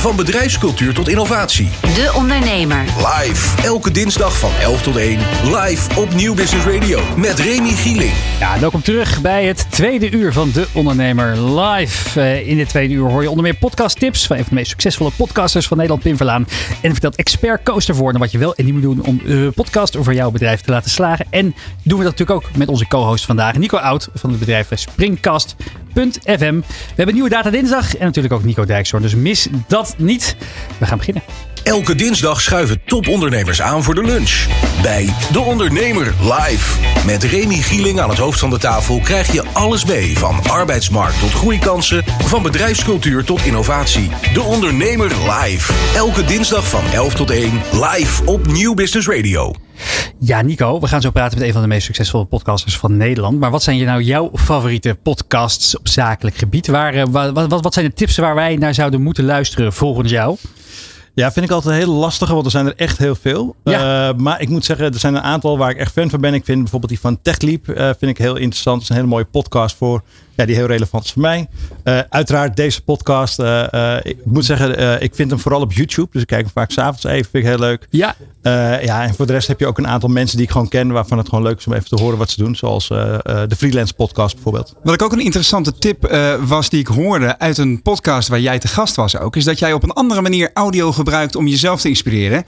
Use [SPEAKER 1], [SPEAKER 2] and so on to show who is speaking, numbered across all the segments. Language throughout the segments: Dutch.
[SPEAKER 1] Van bedrijfscultuur tot innovatie.
[SPEAKER 2] De Ondernemer.
[SPEAKER 1] Live. Elke dinsdag van 11 tot 1. Live op Nieuw Business Radio. Met Remy Gieling.
[SPEAKER 3] Ja, welkom terug bij het tweede uur van De Ondernemer Live. Eh, in dit tweede uur hoor je onder meer podcasttips van een van de meest succesvolle podcasters van Nederland, Pim Verlaan. En vertelt expert coaster voor wat je wel en niet moet doen om de podcast over jouw bedrijf te laten slagen. En doen we dat natuurlijk ook met onze co-host vandaag, Nico Oud van het bedrijf Springcast.fm. We hebben nieuwe data dinsdag en natuurlijk ook Nico Dijkshoorn, dus mis dat niet. We gaan beginnen.
[SPEAKER 1] Elke dinsdag schuiven topondernemers aan voor de lunch. Bij De Ondernemer live. Met Remy Gieling aan het hoofd van de tafel krijg je alles mee. Van arbeidsmarkt tot groeikansen. Van bedrijfscultuur tot innovatie. De Ondernemer live. Elke dinsdag van 11 tot 1. Live op Nieuw Business Radio.
[SPEAKER 3] Ja, Nico, we gaan zo praten met een van de meest succesvolle podcasters van Nederland. Maar wat zijn nou jouw favoriete podcasts op zakelijk gebied? Waar, eh, wat, wat, wat zijn de tips waar wij naar zouden moeten luisteren volgens jou?
[SPEAKER 4] Ja, vind ik altijd een hele lastige, want er zijn er echt heel veel.
[SPEAKER 3] Ja.
[SPEAKER 4] Uh, maar ik moet zeggen, er zijn een aantal waar ik echt fan van ben. Ik vind bijvoorbeeld die van TechLeap uh, vind ik heel interessant. Het is een hele mooie podcast voor ja, die heel relevant is voor mij. Uh, uiteraard deze podcast. ik moet zeggen, ik vind hem vooral op YouTube. Dus ik kijk hem vaak s'avonds even. Vind ik heel leuk.
[SPEAKER 3] Ja.
[SPEAKER 4] ja, en voor de rest heb je ook een aantal mensen die ik gewoon ken. Waarvan het gewoon leuk is om even te horen wat ze doen. Zoals de Freelance podcast bijvoorbeeld.
[SPEAKER 5] Wat ik ook een interessante tip was die ik hoorde uit een podcast waar jij te gast was ook. Is dat jij op een andere manier audio gebruikt om jezelf te inspireren.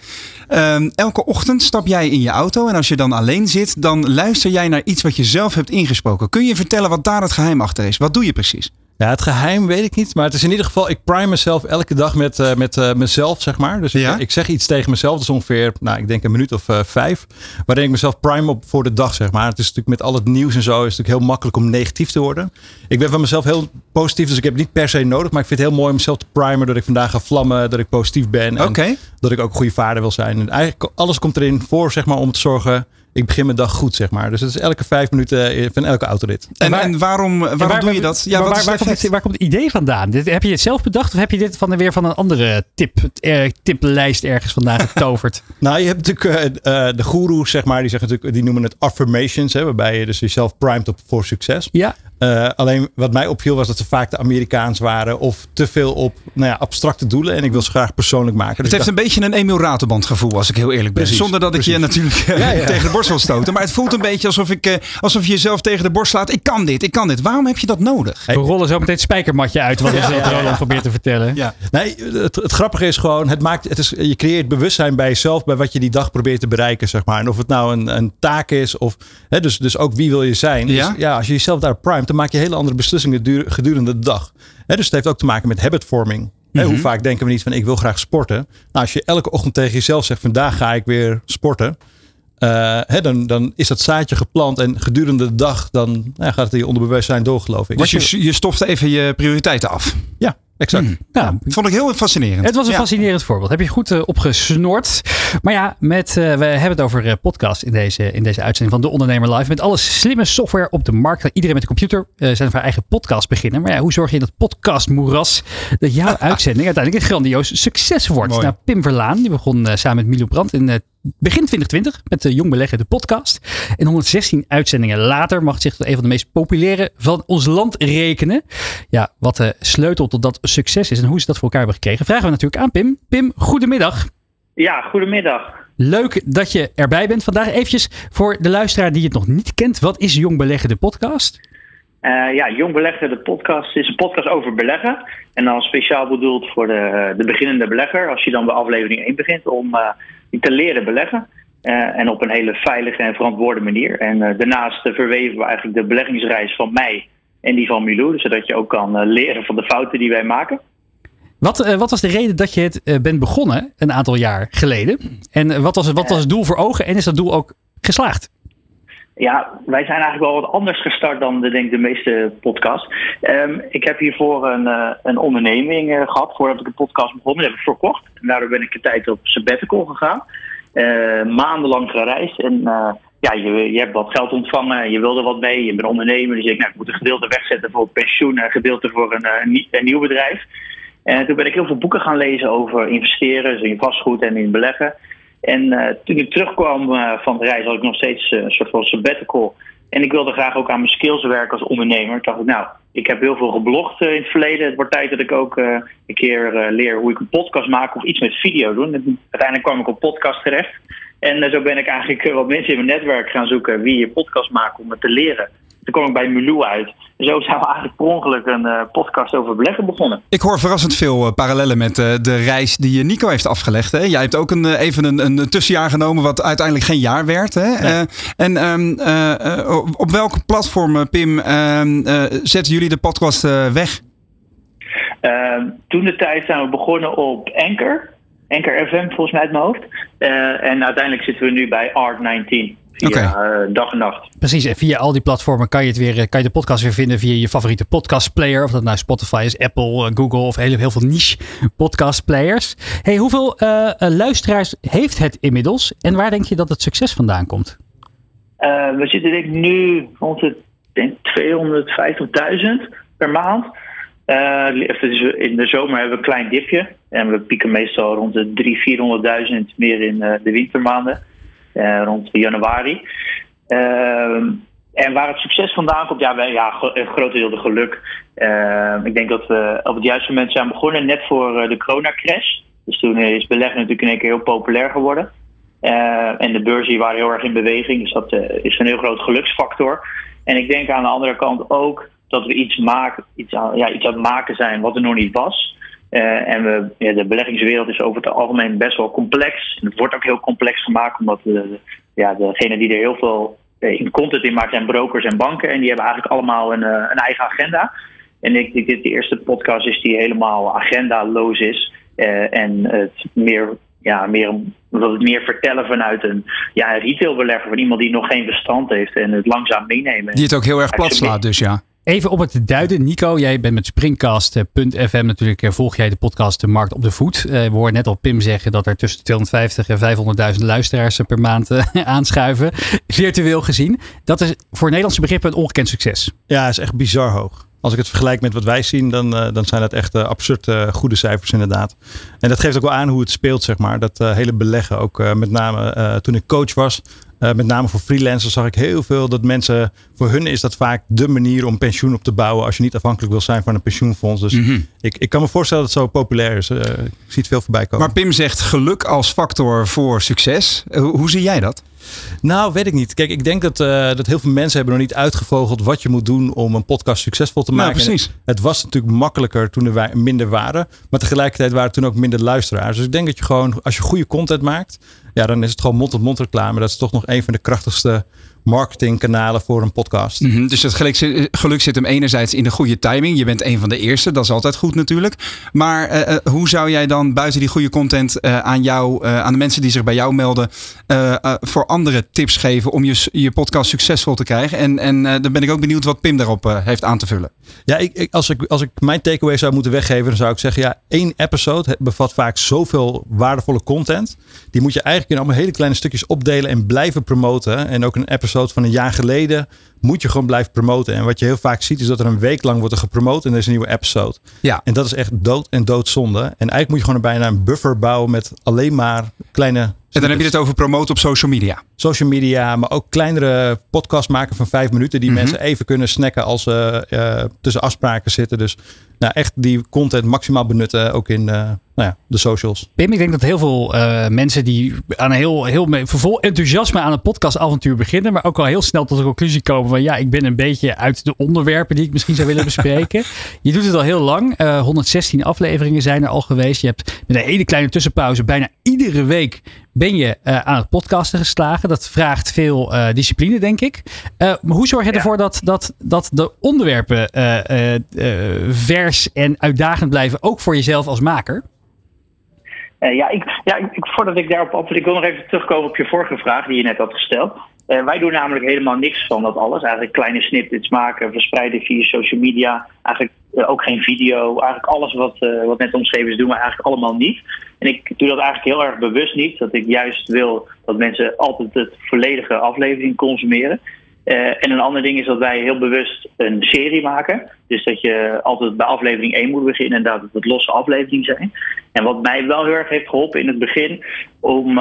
[SPEAKER 5] Um, elke ochtend stap jij in je auto en als je dan alleen zit, dan luister jij naar iets wat je zelf hebt ingesproken. Kun je vertellen wat daar het geheim achter Wat doe je precies?
[SPEAKER 4] Ja, het geheim weet ik niet. Maar het is in ieder geval, ik prime mezelf elke dag met, uh, met uh, mezelf, zeg maar. Dus
[SPEAKER 5] ja?
[SPEAKER 4] ik, ik, zeg iets tegen mezelf. Dat is ongeveer, nou, ik denk een minuut of uh, vijf. Waarin ik mezelf prime op voor de dag, zeg maar. Het is natuurlijk met al het nieuws en zo, is het natuurlijk heel makkelijk om negatief te worden. Ik ben van mezelf heel positief, dus ik heb het niet per se nodig. Maar ik vind het heel mooi om mezelf te primen. Dat ik vandaag ga vlammen, dat ik positief ben. En
[SPEAKER 5] okay.
[SPEAKER 4] dat ik ook goede vaarden wil zijn. En eigenlijk alles komt erin voor, zeg maar, om te zorgen ik begin mijn dag goed, zeg maar. Dus het is elke vijf minuten van elke autorit.
[SPEAKER 5] En, waar, en waarom, waarom en waar, doe je dat?
[SPEAKER 3] Ja, waar, waar, waar, komt het, waar, komt het, idee vandaan? Dit, heb je het zelf bedacht of heb je dit van, weer van een andere tip, eh, tiplijst ergens vandaan getoverd?
[SPEAKER 4] nou, je hebt natuurlijk uh, de goeroes, zeg maar. Die, zeggen natuurlijk, die noemen het affirmations. Hè, waarbij je dus jezelf primed op voor succes.
[SPEAKER 3] Ja.
[SPEAKER 4] Uh, alleen wat mij opviel was dat ze vaak de Amerikaans waren. Of te veel op nou ja, abstracte doelen. En ik wil ze graag persoonlijk maken.
[SPEAKER 5] Dus het heeft dacht, een beetje een Emil Raterband gevoel, als ik heel eerlijk ben.
[SPEAKER 4] Precies,
[SPEAKER 5] Zonder dat
[SPEAKER 4] precies.
[SPEAKER 5] ik je natuurlijk ja, ja. tegen de borst wil stoten. Maar het voelt een beetje alsof, ik, uh, alsof je jezelf tegen de borst slaat. Ik kan dit, ik kan dit. Waarom heb je dat nodig?
[SPEAKER 3] We rollen zo meteen het spijkermatje uit. Wat ja, ja, Roland probeert te vertellen.
[SPEAKER 4] Ja. Nee, het, het, grappige is gewoon. Het maakt, het is, je creëert bewustzijn bij jezelf. Bij wat je die dag probeert te bereiken. Zeg maar. En of het nou een, een taak is. Of, hè, dus, dus ook wie wil je zijn.
[SPEAKER 5] Ja?
[SPEAKER 4] Dus, ja, als je jezelf daar primet. Dan maak je hele andere beslissingen gedurende de dag. He, dus het heeft ook te maken met habitvorming. Mm -hmm. Hoe vaak denken we niet van ik wil graag sporten. Nou, als je elke ochtend tegen jezelf zegt vandaag ga ik weer sporten. Uh, he, dan, dan is dat zaadje geplant en gedurende de dag dan ja, gaat het in je onderbewustzijn door geloof ik.
[SPEAKER 5] Dus je, je stoft even je prioriteiten af.
[SPEAKER 4] Ja, exact.
[SPEAKER 5] Mm. Ja, dat vond ik heel fascinerend.
[SPEAKER 3] Het was een
[SPEAKER 5] ja.
[SPEAKER 3] fascinerend voorbeeld. Heb je goed uh, opgesnord. Maar ja, met, uh, we hebben het over uh, podcast in deze, in deze uitzending van De Ondernemer Live. Met alle slimme software op de markt. Iedereen met een computer zijn voor haar eigen podcast beginnen. Maar ja, hoe zorg je in dat podcastmoeras dat jouw uitzending uiteindelijk een grandioos succes wordt?
[SPEAKER 5] Mooi.
[SPEAKER 3] Nou, Pim Verlaan, die begon samen met Milo Brandt in begin 2020 met de Jong Beleggen, de podcast. En 116 uitzendingen later mag zich tot een van de meest populaire van ons land rekenen. Ja, wat de sleutel tot dat succes is en hoe ze dat voor elkaar hebben gekregen, vragen we natuurlijk aan Pim. Pim, goedemiddag.
[SPEAKER 6] Ja, goedemiddag.
[SPEAKER 3] Leuk dat je erbij bent vandaag. Eventjes voor de luisteraar die het nog niet kent. Wat is Jong Beleggen, de podcast?
[SPEAKER 6] Uh, ja, Jong Beleggen, de podcast, is een podcast over beleggen. En dan speciaal bedoeld voor de, de beginnende belegger. Als je dan bij aflevering 1 begint om uh, te leren beleggen. Uh, en op een hele veilige en verantwoorde manier. En daarnaast verweven we eigenlijk de beleggingsreis van mij en die van Milou. Zodat je ook kan leren van de fouten die wij maken.
[SPEAKER 3] Wat, uh, wat, was de reden dat je het uh, bent begonnen een aantal jaar geleden? En uh, wat, was, wat was het doel voor ogen en is dat doel ook geslaagd?
[SPEAKER 6] Ja, wij zijn eigenlijk wel wat anders gestart dan de, denk de meeste podcasts. Um, ik heb hiervoor een, een onderneming gehad voordat ik een podcast begon. Dat heb ik verkocht. En daardoor ben ik een tijd op sabbatical gegaan. maandenlang gereisd en ja, je, je hebt wat geld ontvangen, je wilde wat mee, je bent ondernemer. Dus ik, nou, ik moet een gedeelte wegzetten voor pensioen en een gedeelte voor een, een, een nieuw bedrijf. En toen ben ik heel veel boeken gaan lezen over investeren, dus in vastgoed en in beleggen. En uh, toen ik terugkwam uh, van de reis had ik nog steeds uh, een soort van sabbatical. En ik wilde graag ook aan mijn skills werken als ondernemer. Ik dacht ik, nou, ik heb heel veel geblogd in het verleden. Het wordt tijd dat ik ook een keer leer hoe ik een podcast maak of iets met video doen. En uiteindelijk kwam ik op podcast terecht. En zo ben ik eigenlijk wat mensen in mijn netwerk gaan zoeken wie je podcast maakt om het te leren. Toen kwam ik bij Milou uit. En zo zijn we eigenlijk per ongeluk een uh, podcast over beleggen begonnen.
[SPEAKER 5] Ik hoor verrassend veel uh, parallellen met uh, de reis die Nico heeft afgelegd. Hè? Jij hebt ook een, even een, een, tussenjaar genomen wat uiteindelijk geen jaar werd. Hè? Nee. en um, op welke platform, Pim, ehm, zetten jullie de podcast weg?
[SPEAKER 6] Ehm, toen de tijd zijn we begonnen op Anchor. Anchor FM volgens mij uit mijn hoofd. en uiteindelijk zitten we nu bij Art19. Via okay. uh, dag en nacht.
[SPEAKER 3] Precies, en via al die platformen kan je, het weer, kan je de podcast weer vinden via je favoriete podcastplayer. Of dat nou Spotify is, Apple, Google of heel, heel veel niche podcastplayers. Hey, hoeveel uh, luisteraars heeft het inmiddels? En waar denk je dat het succes vandaan komt?
[SPEAKER 6] Uh, we zitten denk ik nu rond de 250.000 per maand. in de zomer hebben we een klein dipje. En we pieken meestal rond de 300.000, 400.000 meer in de wintermaanden. Eh, rond januari. Ehm, en waar het succes vandaan komt, ja, wij, ja een groot deel de geluk. Ehm, ik denk dat we op het juiste moment zijn begonnen, net voor uh, de coronacrash. Dus toen is beleggen natuurlijk in één keer heel populair geworden. Uh, en de beurzen waren heel erg in beweging, dus dat uh, is een heel groot geluksfactor. En ik denk aan de andere kant ook dat we iets, maken, iets, aan, ja, iets aan het maken zijn wat er nog niet was. Uh, en we, ja, de beleggingswereld is over het algemeen best wel complex. En het wordt ook heel complex gemaakt, omdat de, ja, degene die er heel veel eh, in content in maakt zijn brokers en banken. En die hebben eigenlijk allemaal een, een eigen agenda. En ik denk dit de eerste podcast is die helemaal agendaloos is. Uh, en het meer, ja, meer, het meer vertellen vanuit een ja, retailbelegger. Van iemand die nog geen verstand heeft en het langzaam meenemen.
[SPEAKER 5] Die het ook heel erg plat slaat dus ja.
[SPEAKER 3] Even op het duiden, Nico. Jij bent met Springcast.fm natuurlijk. Volg jij de podcast De Markt op de Voet. We hoorden net al Pim zeggen dat er tussen 250 en 500.000 luisteraars per maand aanschuiven. Virtueel gezien. Dat is voor Nederlandse begrippen een ongekend succes.
[SPEAKER 4] Ja, is echt bizar hoog. Als ik het vergelijk met wat wij zien, dan, dan zijn dat echt absurd goede cijfers inderdaad. En dat geeft ook wel aan hoe het speelt, zeg maar. Dat hele beleggen, ook met name toen ik coach was, uh, met name voor freelancers zag ik heel veel dat mensen, voor hun is dat vaak de manier om pensioen op te bouwen als je niet afhankelijk wil zijn van een pensioenfonds. Dus mm -hmm. ik, ik kan me voorstellen dat het zo populair is. Uh, ik zie het veel voorbij komen.
[SPEAKER 5] Maar Pim zegt geluk als factor voor succes. Uh, hoe zie jij dat?
[SPEAKER 4] Nou, weet ik niet. Kijk, ik denk dat, uh, dat heel veel mensen hebben nog niet uitgevogeld wat je moet doen om een podcast succesvol te maken.
[SPEAKER 5] Ja, precies.
[SPEAKER 4] Het, het was natuurlijk makkelijker toen er minder waren. Maar tegelijkertijd waren er toen ook minder luisteraars. Dus ik denk dat je gewoon, als je goede content maakt, ja, dan is het gewoon mond-tot-mond reclame. Dat is toch nog een van de krachtigste marketingkanalen voor een podcast.
[SPEAKER 5] Mm -hmm, dus het geluk, geluk, zit hem enerzijds in de goede timing. Je bent een van de eerste, dat is altijd goed natuurlijk. Maar uh, hoe zou jij dan buiten die goede content uh, aan jou, uh, aan de mensen die zich bij jou melden, voor andere tips geven om je, je podcast succesvol te krijgen? En, en dan ben ik ook benieuwd wat Pim daarop heeft aan te vullen.
[SPEAKER 4] Ja, ik, ik, als, ik, als ik mijn takeaway zou moeten weggeven, dan zou ik zeggen: ja, één episode bevat vaak zoveel waardevolle content. Die moet je eigenlijk in allemaal hele kleine stukjes opdelen en blijven promoten. En ook een episode van een jaar geleden moet je gewoon blijven promoten. En wat je heel vaak ziet is dat er een week lang wordt er gepromoot en er is een nieuwe episode.
[SPEAKER 5] Ja.
[SPEAKER 4] En dat is echt dood en doodzonde. En eigenlijk moet je gewoon bijna een buffer bouwen met alleen maar kleine
[SPEAKER 5] en dan heb je het over promoten op social media.
[SPEAKER 4] Social media, maar ook kleinere podcasts maken van vijf minuten. Die mm -hmm. mensen even kunnen snacken als ze uh, tussen afspraken zitten. Dus nou, echt die content maximaal benutten. Ook in uh, nou ja, de socials.
[SPEAKER 3] Pim, ik denk dat heel veel uh, mensen die aan een heel, heel vol enthousiasme aan het podcastavontuur beginnen. Maar ook al heel snel tot de conclusie komen van ja, ik ben een beetje uit de onderwerpen die ik misschien zou willen bespreken. je doet het al heel lang. 116 afleveringen zijn er al geweest. Je hebt met een hele kleine tussenpauze bijna iedere week ben je uh, aan het podcasten geslagen. Dat vraagt veel uh, discipline, denk ik. Uh, maar hoe zorg je ja. ervoor dat, dat, dat de onderwerpen vers en uitdagend blijven, ook voor jezelf als maker?
[SPEAKER 6] Ja, ik, ja ik, voordat ik daarop antwoord, ik wil nog even terugkomen op je vorige vraag die je net had gesteld. Uh, wij doen namelijk helemaal niks van dat alles. Eigenlijk kleine snippets maken, verspreiden via social media. Eigenlijk uh, ook geen video. Eigenlijk alles wat, wat net omschreven is, doen we eigenlijk allemaal niet. En ik doe dat eigenlijk heel erg bewust niet. Dat ik juist wil dat mensen altijd het volledige aflevering consumeren. En een ander ding is dat wij heel bewust een serie maken. Dus dat je altijd bij aflevering 1 moet beginnen en dat het losse afleveringen zijn. En wat mij wel heel erg heeft geholpen in het begin om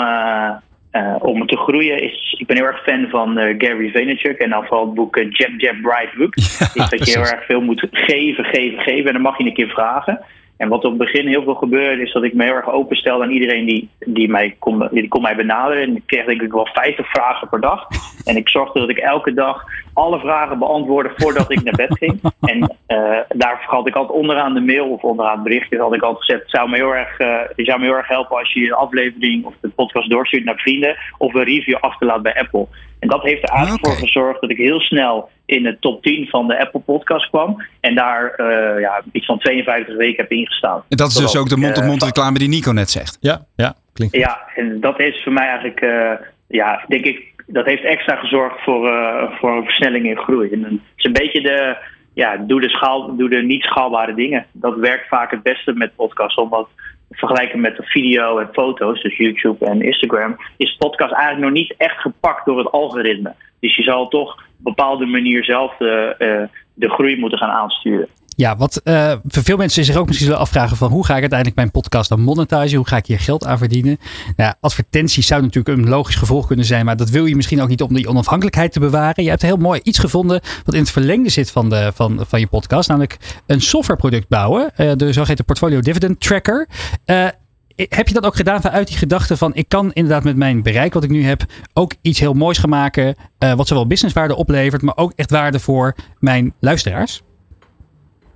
[SPEAKER 6] om te groeien is, ik ben heel erg fan van Gary Vaynerchuk en dan vooral het boek Jab Jab Bright Book. Ja, is dat je heel erg veel moet geven, geven, geven en dan mag je een keer vragen. En wat op het begin heel veel gebeurde, is dat ik me heel erg openstel aan iedereen die, die, mij kon, die kon mij benaderen. En ik kreeg denk ik wel 50 vragen per dag. En ik zorgde dat ik elke dag alle vragen beantwoordde voordat ik naar bed ging. En uh, daar had ik altijd onderaan de mail of onderaan het berichtje had ik altijd gezegd: het zou me heel erg, uh, het zou me heel erg helpen als je de aflevering of de podcast doorstuurt naar vrienden of een review achter te laten bij Apple. En dat heeft er eigenlijk voor gezorgd dat ik heel snel in de top 10 van de Apple Podcast kwam. En daar uh, ja, iets van 52 weken heb ingestaan.
[SPEAKER 5] En dat is dus ook de mond-tot-mond reclame die Nico net zegt.
[SPEAKER 4] Ja, ja,
[SPEAKER 6] klinkt. Ja, en dat is voor mij eigenlijk, uh, ja, denk ik, dat heeft extra gezorgd voor, uh, voor een versnelling in groei. En het is een beetje de, ja, doe de, schaal, doe de niet schaalbare dingen. Dat werkt vaak het beste met podcasts, omdat vergelijken met de video en foto's, dus YouTube en Instagram, is podcast eigenlijk nog niet echt gepakt door het algoritme. Dus je zal toch op bepaalde manier zelf de, uh, de groei moeten gaan aansturen.
[SPEAKER 3] Ja, wat uh, voor veel mensen zich ook misschien zullen afvragen van hoe ga ik uiteindelijk mijn podcast dan monetizen? Hoe ga ik hier geld aan verdienen? Nou, advertenties zou natuurlijk een logisch gevolg kunnen zijn, maar dat wil je misschien ook niet om die onafhankelijkheid te bewaren. Je hebt heel mooi iets gevonden wat in het verlengde zit van, de, van, van je podcast, namelijk een softwareproduct bouwen, uh, de zogeheten Portfolio Dividend Tracker. Uh, heb je dat ook gedaan vanuit die gedachte van ik kan inderdaad met mijn bereik wat ik nu heb ook iets heel moois gaan maken, wat zowel businesswaarde oplevert, maar ook echt waarde voor mijn luisteraars?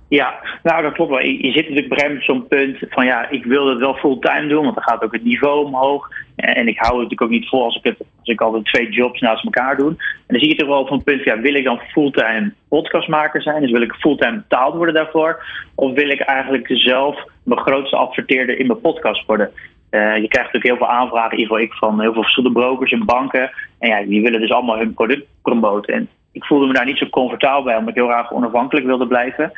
[SPEAKER 6] Ja, nou dat klopt wel. Je, zit natuurlijk bij zo'n punt van ja, ik wil het wel fulltime doen, want dan gaat ook het niveau omhoog. En ik hou het natuurlijk ook niet vol als ik, het, als ik altijd twee jobs naast elkaar doe. En dan zie je toch wel op een punt, ja, wil ik dan fulltime podcastmaker zijn? Dus wil ik fulltime betaald worden daarvoor? Of wil ik eigenlijk zelf mijn grootste adverteerder in mijn podcast worden? Uh, je krijgt natuurlijk heel veel aanvragen, in ieder geval ik, van heel veel verschillende brokers en banken. En ja, die willen dus allemaal hun product promoten. En ik voelde me daar niet zo comfortabel bij, omdat ik heel graag onafhankelijk wilde blijven.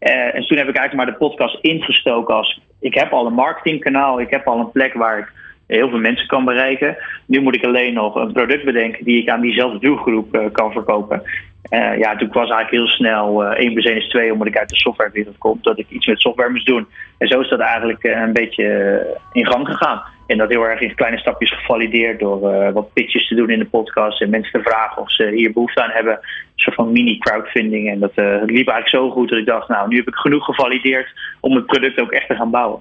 [SPEAKER 6] Uh, en toen heb ik eigenlijk maar de podcast ingestoken als... ik heb al een marketingkanaal, ik heb al een plek waar ik heel veel mensen kan bereiken. Nu moet ik alleen nog een product bedenken die ik aan diezelfde doelgroep uh, kan verkopen. Uh, ja, toen was eigenlijk heel snel uh, 1 plus 1 is 2, omdat ik uit de softwarewereld kom, dat ik iets met software moest doen. En zo is dat eigenlijk een beetje in gang gegaan. En dat heel erg in kleine stapjes gevalideerd door wat pitches te doen in de podcast en mensen te vragen of ze hier behoefte aan hebben. Soort van mini-crowdfunding. En dat het liep eigenlijk zo goed dat ik dacht, nou, nu heb ik genoeg gevalideerd om het product ook echt te gaan bouwen.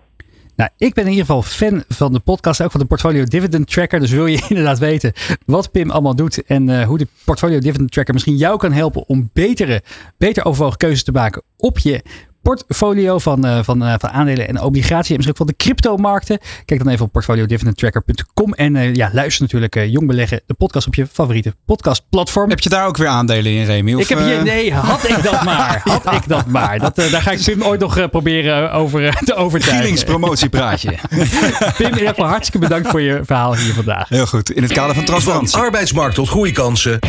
[SPEAKER 3] Nou, ik ben in ieder geval fan van de podcast, ook van de Portfolio Dividend Tracker. Dus wil je inderdaad weten wat Pim allemaal doet en uh, hoe de Portfolio Dividend Tracker misschien jou kan helpen om betere, beter overwogen keuzes te maken op je portfolio van, uh, van, uh, van aandelen en obligaties. En misschien ook van de cryptomarkten. Kijk dan even op portfoliodividendtracker.com. En uh, ja, luister natuurlijk Jong Beleggen, de podcast op je favoriete podcastplatform.
[SPEAKER 5] Heb je daar ook weer aandelen in, Remy?
[SPEAKER 3] Of, ik heb hier, nee, had ik dat maar. Had ja. ik dat maar. Dat, daar ga ik Pim ooit nog proberen over te overtuigen.
[SPEAKER 5] Gielingspromotiepraatje.
[SPEAKER 3] Pim, in ieder geval hartstikke bedankt voor je verhaal hier vandaag.
[SPEAKER 5] Heel goed. In het kader van transparantie.
[SPEAKER 1] Van arbeidsmarkt tot groeikansen.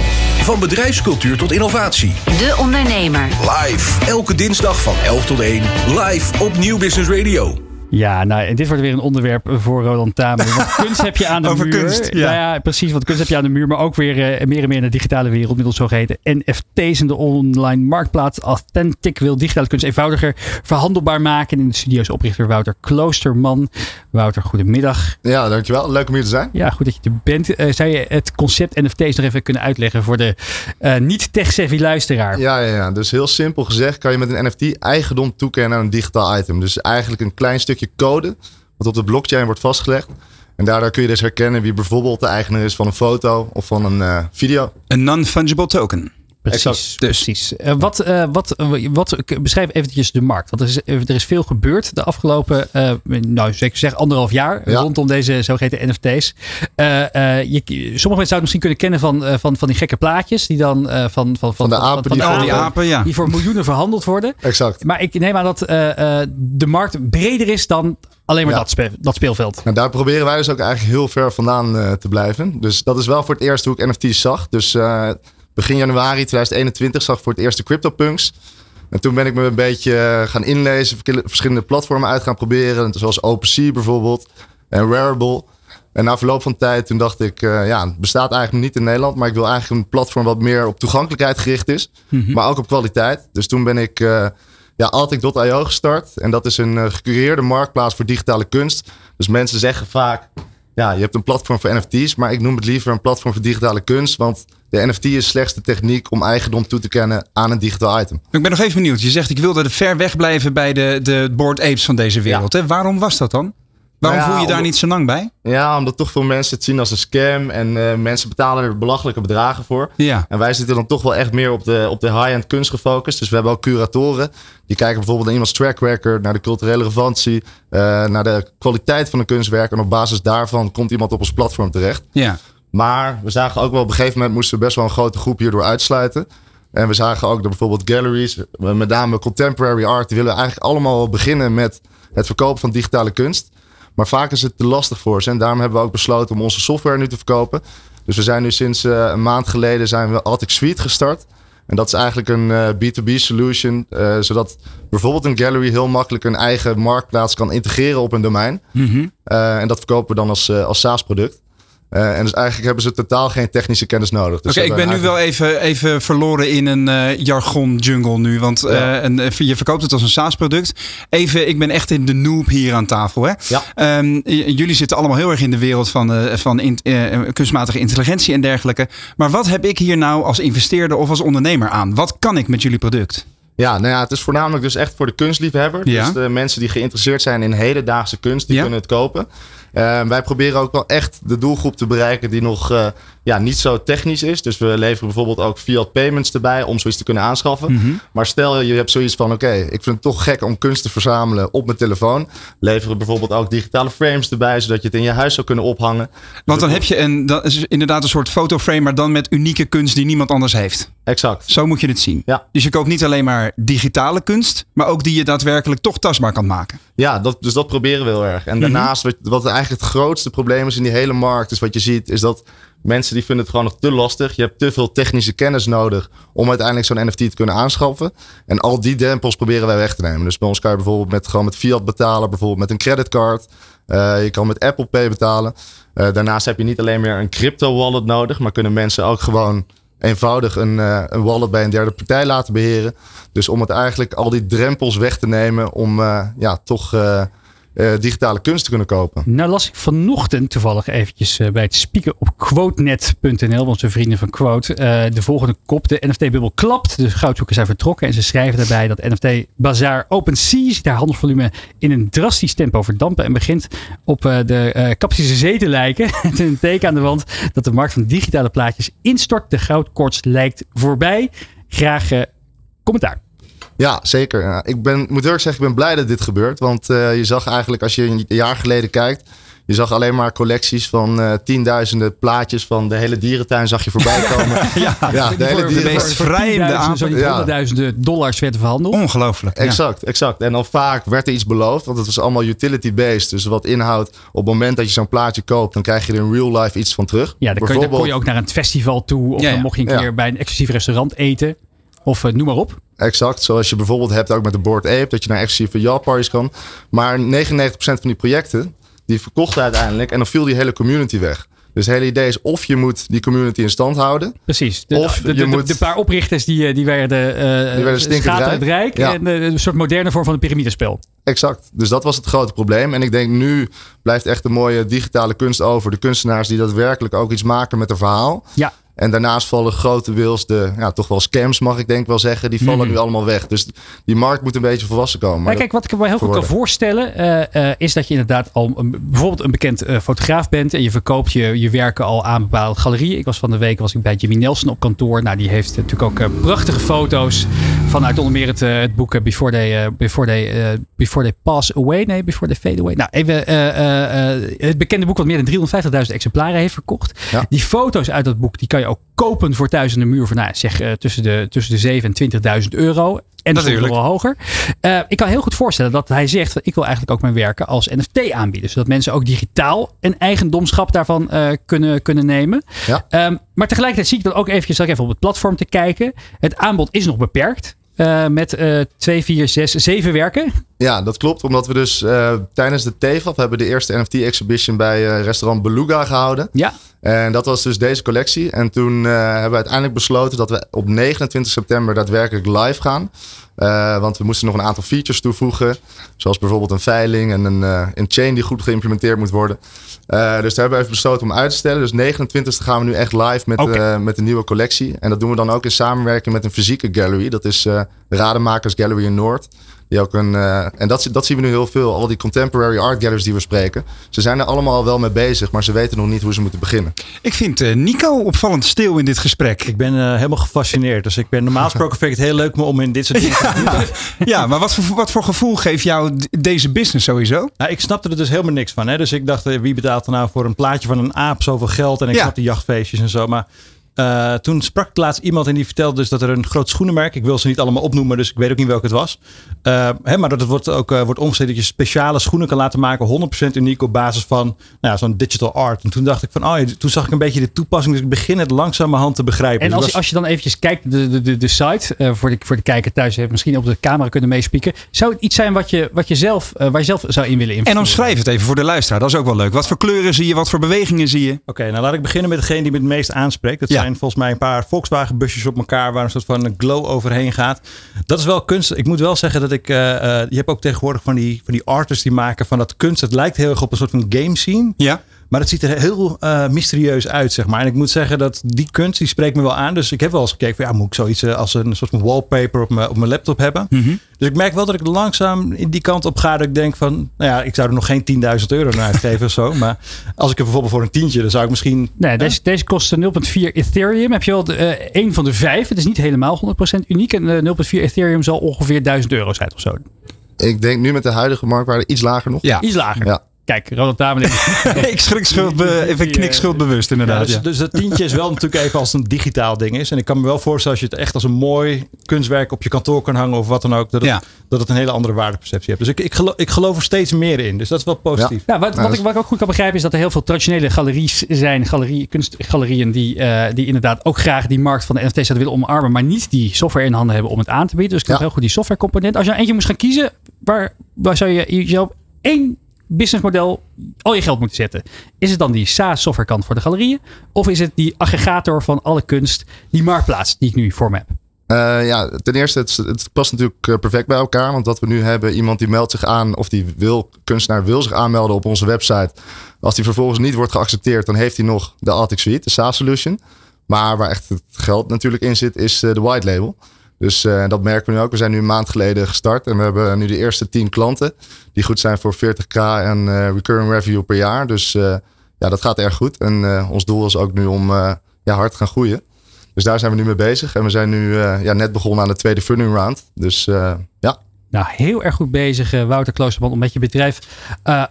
[SPEAKER 1] Van bedrijfscultuur tot innovatie.
[SPEAKER 2] De Ondernemer.
[SPEAKER 1] Live. Elke dinsdag van 11 tot 1. Live op Nieuw Business Radio.
[SPEAKER 3] Ja, nou, en dit wordt weer een onderwerp voor Roland Tamer. Want kunst heb je aan de
[SPEAKER 5] Over
[SPEAKER 3] muur.
[SPEAKER 5] Kunst, ja.
[SPEAKER 3] Nou ja, precies. Want kunst heb je aan de muur, maar ook weer uh, meer en meer in de digitale wereld. Middels zogeheten NFT's en de online marktplaats. Authentic wil digitale kunst eenvoudiger verhandelbaar maken. In de studio's oprichter Wouter Kloosterman. Wouter, goedemiddag.
[SPEAKER 7] Ja, dankjewel. Leuk om hier te zijn.
[SPEAKER 3] Ja, goed dat je er bent. Uh, zou je het concept NFT's nog even kunnen uitleggen voor de uh, niet-tech-savvy luisteraar?
[SPEAKER 7] Ja, ja, ja, dus heel simpel gezegd kan je met een NFT eigendom toekennen aan een digitaal item. Dus eigenlijk een klein stukje code wat op de blockchain wordt vastgelegd. En daardoor kun je dus herkennen wie bijvoorbeeld de eigenaar is van een foto of van een uh, video.
[SPEAKER 5] Een non-fungible token.
[SPEAKER 3] Precies, dus. precies. Uh, wat, uh, wat, uh, wat, beschrijf eventjes de markt. Want er is, er is veel gebeurd de afgelopen, nou zeker zeg anderhalf jaar ja. rondom deze zogeheten NFT's. Je, sommige mensen zouden het misschien kunnen kennen van, van, van die gekke plaatjes die dan van, van, van,
[SPEAKER 7] van de apen,
[SPEAKER 3] van,
[SPEAKER 7] die,
[SPEAKER 3] van
[SPEAKER 5] apen, apen ja.
[SPEAKER 3] die voor miljoenen verhandeld worden.
[SPEAKER 7] Exact.
[SPEAKER 3] Maar ik neem aan dat de markt breder is dan alleen maar ja. dat, spe dat, speelveld.
[SPEAKER 7] Nou, daar proberen wij dus ook eigenlijk heel ver vandaan te blijven. Dus dat is wel voor het eerst hoe ik NFT's zag. Dus begin januari 2021 zag ik voor het eerst de CryptoPunks. En toen ben ik me een beetje gaan inlezen, verschillende platformen uit gaan proberen. Zoals OpenSea bijvoorbeeld en Wearable. En na verloop van tijd toen dacht ik, uh, ja, het bestaat eigenlijk niet in Nederland. Maar ik wil eigenlijk een platform wat meer op toegankelijkheid gericht is. Mm -hmm. Maar ook op kwaliteit. Dus toen ben ik uh, ja, Altic.io gestart. En dat is een uh, gecureerde marktplaats voor digitale kunst. Dus mensen zeggen vaak, ja, je hebt een platform voor NFT's, maar ik noem het liever een platform voor digitale kunst. Want de NFT is slechts de techniek om eigendom toe te kennen aan een digitaal item.
[SPEAKER 5] Ik ben nog even benieuwd. Je zegt ik wilde er ver weg blijven bij de, de board apes van deze wereld. Hè? Waarom was dat dan? Waarom
[SPEAKER 7] Nou ja,
[SPEAKER 5] voel je daar
[SPEAKER 7] omdat-
[SPEAKER 5] niet zo lang bij?
[SPEAKER 7] Ja, omdat toch veel mensen het zien als een scam en eh, mensen betalen er belachelijke bedragen voor.
[SPEAKER 5] Ja.
[SPEAKER 7] En wij zitten dan toch wel echt meer op de, op de high-end kunst gefocust. Dus we hebben ook curatoren. Die kijken bijvoorbeeld naar iemands track record, naar de culturele relevantie, eh, naar de kwaliteit van een kunstwerk. En op basis daarvan komt iemand op ons platform terecht.
[SPEAKER 5] Ja.
[SPEAKER 7] Maar we zagen ook wel op een gegeven moment moesten we best wel een grote groep hierdoor uitsluiten. En we zagen ook dat bijvoorbeeld galleries, met name contemporary art, die willen eigenlijk allemaal beginnen met het verkopen van digitale kunst. Maar vaak is het te lastig voor ze. En daarom hebben we ook besloten om onze software nu te verkopen. Dus we zijn nu sinds eh, een maand geleden zijn we Altic Suite gestart. En dat is eigenlijk een eh, B2B solution. eh, zodat bijvoorbeeld een gallery heel makkelijk een eigen marktplaats kan integreren op een domein. Eh, en dat verkopen we dan als, eh, als SaaS-product. Eh, en dus eigenlijk hebben ze totaal geen technische kennis nodig. Dus
[SPEAKER 5] Oké, ik ben nu wel even, even verloren in een eh, jargon jungle nu. Want eh,
[SPEAKER 7] Ja.
[SPEAKER 5] je verkoopt het als een SaaS-product. Even, ik ben echt in de noob hier aan tafel. Hè?
[SPEAKER 7] Ja.
[SPEAKER 5] Ehm, jullie zitten allemaal heel erg in de wereld van, eh, van in- kunstmatige intelligentie en dergelijke. Maar wat heb ik hier nou als investeerder of als ondernemer aan? Wat kan ik met jullie product?
[SPEAKER 7] Ja, nou ja, het is voornamelijk dus echt voor de kunstliefhebber.
[SPEAKER 5] Ja.
[SPEAKER 7] Dus de mensen die geïnteresseerd zijn in hedendaagse kunst, die
[SPEAKER 5] Ja.
[SPEAKER 7] kunnen het kopen. Eh, wij proberen ook wel echt de doelgroep te bereiken die nog eh, ja, niet zo technisch is. Dus we leveren bijvoorbeeld ook fiat payments erbij om zoiets te kunnen aanschaffen.
[SPEAKER 5] Mhm.
[SPEAKER 7] Maar stel je hebt zoiets van, oké, ik vind het toch gek om kunst te verzamelen op mijn telefoon. Leveren we bijvoorbeeld ook digitale frames erbij, zodat je het in je huis zou kunnen ophangen.
[SPEAKER 5] Want dan heb je een, dat is inderdaad een soort fotoframe, maar dan met unieke kunst die niemand anders heeft.
[SPEAKER 7] Exact.
[SPEAKER 5] Zo moet je het zien.
[SPEAKER 7] Ja.
[SPEAKER 5] Dus je koopt niet alleen maar digitale kunst, maar ook die je daadwerkelijk toch tastbaar kan maken.
[SPEAKER 7] Ja, dat, dus dat proberen we heel erg. En daarnaast, wat, wat eigenlijk het grootste probleem is in die hele markt, is wat je ziet, is dat mensen die vinden het gewoon nog te lastig. Je hebt te veel technische kennis nodig om uiteindelijk zo'n NFT te kunnen aanschaffen. En al die drempels proberen wij weg te nemen. Dus bij ons kan je bijvoorbeeld met, gewoon met fiat betalen, bijvoorbeeld met een creditcard. Eh, je kan met Apple Pay betalen. Eh, daarnaast heb je niet alleen meer een crypto wallet nodig, maar kunnen mensen ook gewoon eenvoudig een, eh, een wallet bij een derde partij laten beheren. Dus om het eigenlijk al die drempels weg te nemen om ja, toch eh, digitale kunst te kunnen kopen.
[SPEAKER 3] Nou las ik vanochtend toevallig eventjes eh, bij het spieken op quotenet.nl, onze vrienden van Quote, eh, de volgende kop. De NFT-bubbel klapt, de goudzoekers zijn vertrokken en ze schrijven daarbij dat NFT Bazaar OpenSea ziet haar handelsvolume in een drastisch tempo verdampen en begint op de Kapsische Zee te lijken. Een teken aan de wand dat de markt van digitale plaatjes instort. De goudkoorts lijkt voorbij. Graag commentaar.
[SPEAKER 7] Ja, zeker. Ja, ik ben, moet eerlijk zeggen, ik ben blij dat dit gebeurt. Want eh, je zag eigenlijk, als je een jaar geleden kijkt... Je zag alleen maar collecties van eh, tienduizenden plaatjes van de hele dierentuin zag je voorbij komen. ja, de hele
[SPEAKER 5] de meest vreemde aanpak.
[SPEAKER 3] Honderdduizenden dollars werden verhandeld.
[SPEAKER 5] Ongelooflijk. Ja.
[SPEAKER 7] Exact, exact. En dan vaak werd er iets beloofd, want het was allemaal utility-based. Dus wat inhoudt, op het moment dat je zo'n plaatje koopt, dan krijg je er in real life iets van terug.
[SPEAKER 3] Ja, dan, kon je, dan kon je ook naar een festival toe. Of
[SPEAKER 5] Ja, ja.
[SPEAKER 3] dan mocht je een
[SPEAKER 7] Ja.
[SPEAKER 3] keer bij een exclusief restaurant eten. Of eh, noem maar op.
[SPEAKER 7] Exact, zoals je bijvoorbeeld hebt ook met de Board Ape, dat je naar exclusieve yachtparties kan. Maar 99% van die projecten, die verkochten uiteindelijk en dan viel die hele community weg. Dus het hele idee is of je moet die community in stand houden.
[SPEAKER 3] Precies. De,
[SPEAKER 7] Of
[SPEAKER 3] de, de,
[SPEAKER 7] je
[SPEAKER 3] de-
[SPEAKER 7] moet-
[SPEAKER 3] de paar oprichters die, eh, die werden, eh
[SPEAKER 7] Die werden stinkend
[SPEAKER 3] schaten
[SPEAKER 7] rijk.
[SPEAKER 3] het rijk.
[SPEAKER 7] Ja.
[SPEAKER 3] En een soort moderne vorm van een piramidespel.
[SPEAKER 7] Exact. Dus dat was het grote probleem. En ik denk nu blijft echt een mooie digitale kunst over. De kunstenaars die daadwerkelijk ook iets maken met een verhaal.
[SPEAKER 3] Ja.
[SPEAKER 7] En daarnaast vallen grote wils, de ja, toch wel scams mag ik denk wel zeggen, die vallen
[SPEAKER 3] Mhm.
[SPEAKER 7] nu allemaal weg. Dus die markt moet een beetje volwassen komen. Maar
[SPEAKER 3] kijk, wat ik me heel goed kan voorstellen, eh, eh, is dat je inderdaad al een- bijvoorbeeld een bekend eh, fotograaf bent en je verkoopt je, je werken al aan bepaalde galerieën. Ik was van de week was ik bij Jimmy Nelson op kantoor. Nou, die heeft natuurlijk ook prachtige foto's vanuit onder meer het, eh, het boek eh, Before, they, eh, Before, they, Before They Pass Away. Nee, Before They Fade Away. Nou, even het bekende boek wat meer dan 350.000 exemplaren heeft verkocht.
[SPEAKER 7] Ja.
[SPEAKER 3] Die foto's uit dat boek, die kan je ook kopen voor thuis in de muur voor, nou, zeg tussen de, tussen de 7 en 20.000 euro. En soms nog
[SPEAKER 5] Natuurlijk.
[SPEAKER 3] wel hoger. Ik kan heel goed voorstellen dat hij zegt: van, ik wil eigenlijk ook mijn werken als NFT aanbieden. Zodat mensen ook digitaal een eigendomschap daarvan kunnen, kunnen nemen.
[SPEAKER 7] Ja.
[SPEAKER 3] Ehm, maar tegelijkertijd zie ik dan ook eventjes, zal ik even op het platform te kijken. Het aanbod is nog beperkt. Eh, met eh 2, 4, 6, 7 werken.
[SPEAKER 7] Ja, dat klopt. Omdat we dus uh, tijdens de TVAP hebben de eerste NFT-exhibition bij uh, restaurant Beluga gehouden.
[SPEAKER 3] Ja.
[SPEAKER 7] En dat was dus deze collectie. En toen uh, hebben we uiteindelijk besloten dat we op 29 september daadwerkelijk live gaan. want we moesten nog een aantal features toevoegen. Zoals bijvoorbeeld een veiling en een, een chain die goed geïmplementeerd moet worden. dus daar hebben we even besloten om uit te stellen. Dus 29 gaan we nu echt live met, okay. met de nieuwe collectie. En dat doen we dan ook in samenwerking met een fysieke gallery. Dat is Rademakers Gallery in Noord. Die ook een, uh, en dat, dat zien we nu heel veel. Al die contemporary art galleries die we spreken. Ze zijn er allemaal wel mee bezig, maar ze weten nog niet hoe ze moeten beginnen.
[SPEAKER 5] Ik vind uh, Nico opvallend stil in dit gesprek.
[SPEAKER 4] Ik ben uh, helemaal gefascineerd. Dus ik ben normaal gesproken vind ik het heel leuk om in dit soort dingen
[SPEAKER 5] ja, te doen. Ja, maar wat voor, wat voor gevoel geeft jou deze business sowieso?
[SPEAKER 4] Nou, ik snapte er dus helemaal niks van. Hè? Dus ik dacht, wie betaalt er nou voor een plaatje van een aap zoveel geld? En ik ja. snap de jachtfeestjes en zo. Maar uh, toen sprak ik laatst iemand en die vertelde dus dat er een groot schoenenmerk, ik wil ze niet allemaal opnoemen, dus ik weet ook niet welk het was. Uh, hè, maar dat het wordt ook uh, wordt omgezet dat je speciale schoenen kan laten maken, 100% uniek op basis van nou ja, zo'n digital art. En toen dacht ik van, oh, toen zag ik een beetje de toepassing, dus ik begin het langzamerhand te begrijpen.
[SPEAKER 3] En
[SPEAKER 4] dus
[SPEAKER 3] als, was... als je dan eventjes kijkt, de, de, de, de site, voor, de, voor de kijker thuis, heeft misschien op de camera kunnen meespieken. Zou het iets zijn wat je, wat je zelf, waar je zelf zou in willen investeren?
[SPEAKER 5] En omschrijf het even voor de luisteraar, dat is ook wel leuk. Wat voor kleuren zie je, wat voor bewegingen zie je?
[SPEAKER 4] Oké, okay, nou laat ik beginnen met degene die me het meest aanspreekt. Dat ja. Zijn volgens mij een paar Volkswagen busjes op elkaar waar een soort van glow overheen gaat. Dat is wel kunst. Ik moet wel zeggen dat ik. Uh, uh, je hebt ook tegenwoordig van die, van die artists die maken van dat kunst. Het lijkt heel erg op een soort van game scene.
[SPEAKER 5] Ja.
[SPEAKER 4] Maar het ziet er heel uh, mysterieus uit, zeg maar. En ik moet zeggen dat die kunst, die spreekt me wel aan. Dus ik heb wel eens gekeken van, ja, moet ik zoiets uh, als een soort van wallpaper op mijn, op mijn laptop hebben?
[SPEAKER 5] Mm -hmm.
[SPEAKER 4] Dus ik merk wel dat ik langzaam in die kant op ga. Dat ik denk van, nou ja, ik zou er nog geen 10.000 euro naar uitgeven of zo. Maar als ik er bijvoorbeeld voor een tientje, dan zou ik misschien...
[SPEAKER 3] Nee, deze, deze kost 0,4 Ethereum. Heb je wel uh, een van de vijf. Het is niet helemaal 100% uniek. En 0,4 Ethereum zal ongeveer 1000 euro zijn of zo.
[SPEAKER 7] Ik denk nu met de huidige marktwaarde iets lager nog.
[SPEAKER 3] Ja, iets lager.
[SPEAKER 7] Ja.
[SPEAKER 3] Kijk, Ronald Tameling.
[SPEAKER 5] ik schrik schuldbe, even knik schuldbewust inderdaad.
[SPEAKER 4] Ja, dus, ja. dus dat tientje is wel natuurlijk even als het een digitaal ding is. En ik kan me wel voorstellen als je het echt als een mooi kunstwerk op je kantoor kan hangen of wat dan ook. Dat het,
[SPEAKER 5] ja.
[SPEAKER 4] dat het een hele andere waardeperceptie hebt. Dus ik, ik, geloof, ik geloof er steeds meer in. Dus dat is wel positief.
[SPEAKER 3] Ja, wat, wat, ik, wat ik ook goed kan begrijpen is dat er heel veel traditionele galeries zijn. Galerie, kunstgalerieën die, uh, die inderdaad ook graag die markt van de NFT's zouden willen omarmen. Maar niet die software in handen hebben om het aan te bieden. Dus ik heb heel goed die softwarecomponent. Als je nou eentje moest gaan kiezen, waar, waar zou je jezelf één businessmodel al je geld moeten zetten. Is het dan die SaaS softwarekant voor de galerieën? Of is het die aggregator van alle kunst, die marktplaats die ik nu voor me heb?
[SPEAKER 7] Uh, ja, ten eerste, het, past natuurlijk perfect bij elkaar. Want wat we nu hebben, iemand die meldt zich aan, of die wil, kunstenaar wil zich aanmelden op onze website. Als die vervolgens niet wordt geaccepteerd, dan heeft hij nog de Altic Suite, de SaaS solution. Maar waar echt het geld natuurlijk in zit, is de white label. Dus uh, dat merken we nu ook. We zijn nu een maand geleden gestart en we hebben nu de eerste 10 klanten die goed zijn voor 40k en uh, recurring revenue per jaar. Dus uh, ja, dat gaat erg goed. En ons doel is ook nu om ja, hard te gaan groeien. Dus daar zijn we nu mee bezig. En we zijn nu ja, net begonnen aan de tweede funding round. Dus ja.
[SPEAKER 3] Nou, heel erg goed bezig, Wouter Kloosterman, om met je bedrijf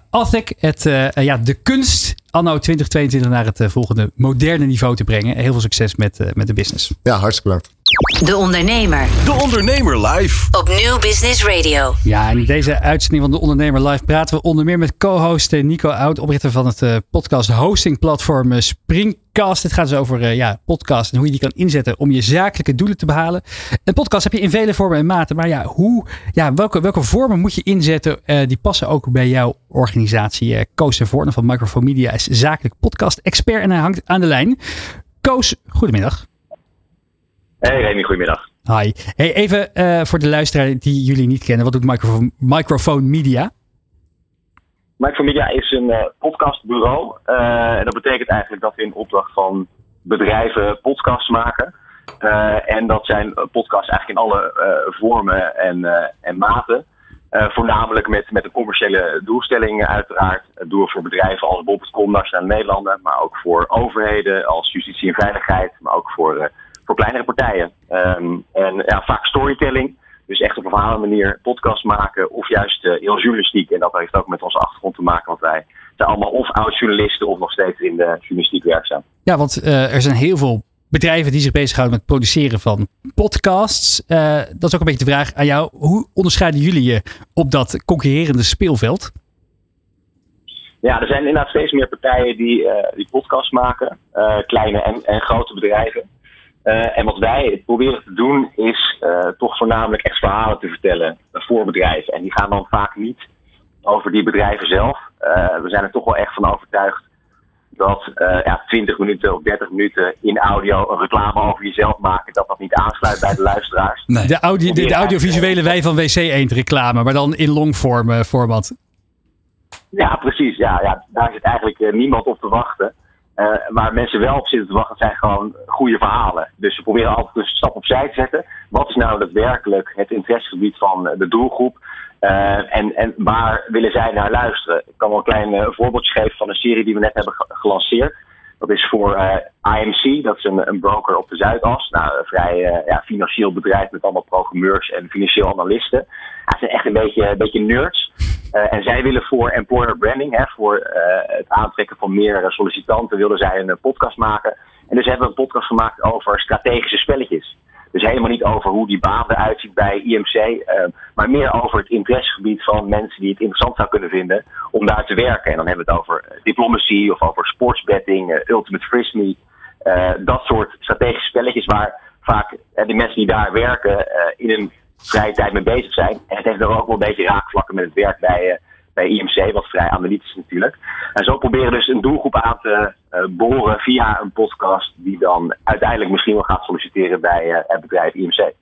[SPEAKER 3] Athic, het, ja, de kunst anno 2022 naar het volgende moderne niveau te brengen. Heel veel succes met, met de business.
[SPEAKER 7] Ja, hartstikke bedankt.
[SPEAKER 1] De Ondernemer. De Ondernemer live. Op Nieuw Business Radio.
[SPEAKER 3] Ja, in deze uitzending van De Ondernemer live praten we onder meer met co-host Nico Oud, oprichter van het podcast hosting platform Springcast. Het gaat dus over uh, ja, podcast en hoe je die kan inzetten om je zakelijke doelen te behalen. Een podcast heb je in vele vormen en maten, maar ja, hoe, ja welke, welke vormen moet je inzetten? Uh, die passen ook bij jouw organisatie. Koos de Voorne van Microphone Media is zakelijk podcast expert en hij hangt aan de lijn. Koos, goedemiddag.
[SPEAKER 2] Hey Remy, goedemiddag.
[SPEAKER 3] Hi. Hey, even uh, voor de luisteraar die jullie niet kennen. Wat doet Microphone, Microphone Media?
[SPEAKER 2] Microphone Media is een uh, podcastbureau. Uh, en dat betekent eigenlijk dat we in opdracht van bedrijven podcasts maken. en dat zijn podcasts eigenlijk in alle vormen en, en maten. voornamelijk met, met een commerciële doelstelling uiteraard. Doel voor bedrijven als bol.com, Nationale Nederlanden. Maar ook voor overheden als justitie en veiligheid. Maar ook voor voor kleinere partijen. Um, en ja, vaak storytelling. Dus echt op een verhalen manier podcast maken. Of juist uh, heel journalistiek. En dat heeft ook met onze achtergrond te maken. Want wij zijn allemaal of oud-journalisten of nog steeds in de journalistiek werkzaam.
[SPEAKER 3] Ja, want uh, er zijn heel veel bedrijven die zich bezighouden met het produceren van podcasts. Uh, dat is ook een beetje de vraag aan jou. Hoe onderscheiden jullie je op dat concurrerende speelveld?
[SPEAKER 2] Ja, er zijn inderdaad steeds meer partijen die, die podcasts maken. kleine en, en grote bedrijven. Uh, en wat wij proberen te doen is uh, toch voornamelijk echt verhalen te vertellen voor bedrijven. En die gaan dan vaak niet over die bedrijven zelf. we zijn er toch wel echt van overtuigd dat uh, ja, 20 minuten of 30 minuten in audio een reclame over jezelf maken, dat dat niet aansluit bij de luisteraars.
[SPEAKER 3] Nee. De, audio, de, de audiovisuele wij van WC Eend reclame, maar dan in longform uh, format.
[SPEAKER 2] Ja, precies. Ja, ja, daar zit eigenlijk uh, niemand op te wachten. Waar mensen wel op zitten te wachten zijn gewoon goede verhalen. Dus ze proberen altijd een stap opzij te zetten. Wat is nou daadwerkelijk het interessegebied van de doelgroep? Uh, en, en waar willen zij naar luisteren? Ik kan wel een klein uh, voorbeeldje geven van een serie die we net hebben gelanceerd. Dat is voor uh, eh, IMC, dat is een, een, broker op de Zuidas. Nou, een vrij ja, financieel bedrijf met allemaal programmeurs en financieel analisten. Ja, zijn echt een beetje, een beetje nerds. En zij willen voor employer branding, hè, voor het aantrekken van meer sollicitanten, willen zij een podcast maken. En dus hebben we een podcast gemaakt over strategische spelletjes. Dus helemaal niet over hoe die baan eruit ziet bij IMC, ehm, maar meer over het interessegebied van mensen die het interessant zou kunnen vinden om daar te werken. En dan hebben we het over eh, diplomacy of over sportsbetting, ultimate frisbee, dat soort strategische spelletjes waar vaak de mensen die daar werken in hun vrije tijd mee bezig zijn. En het heeft er ook wel een beetje raakvlakken met het werk bij bij IMC, wat vrij analytisch natuurlijk. En zo proberen dus een doelgroep aan te uh, boren via een podcast die dan uiteindelijk misschien wel gaat solliciteren bij uh, het bedrijf IMC.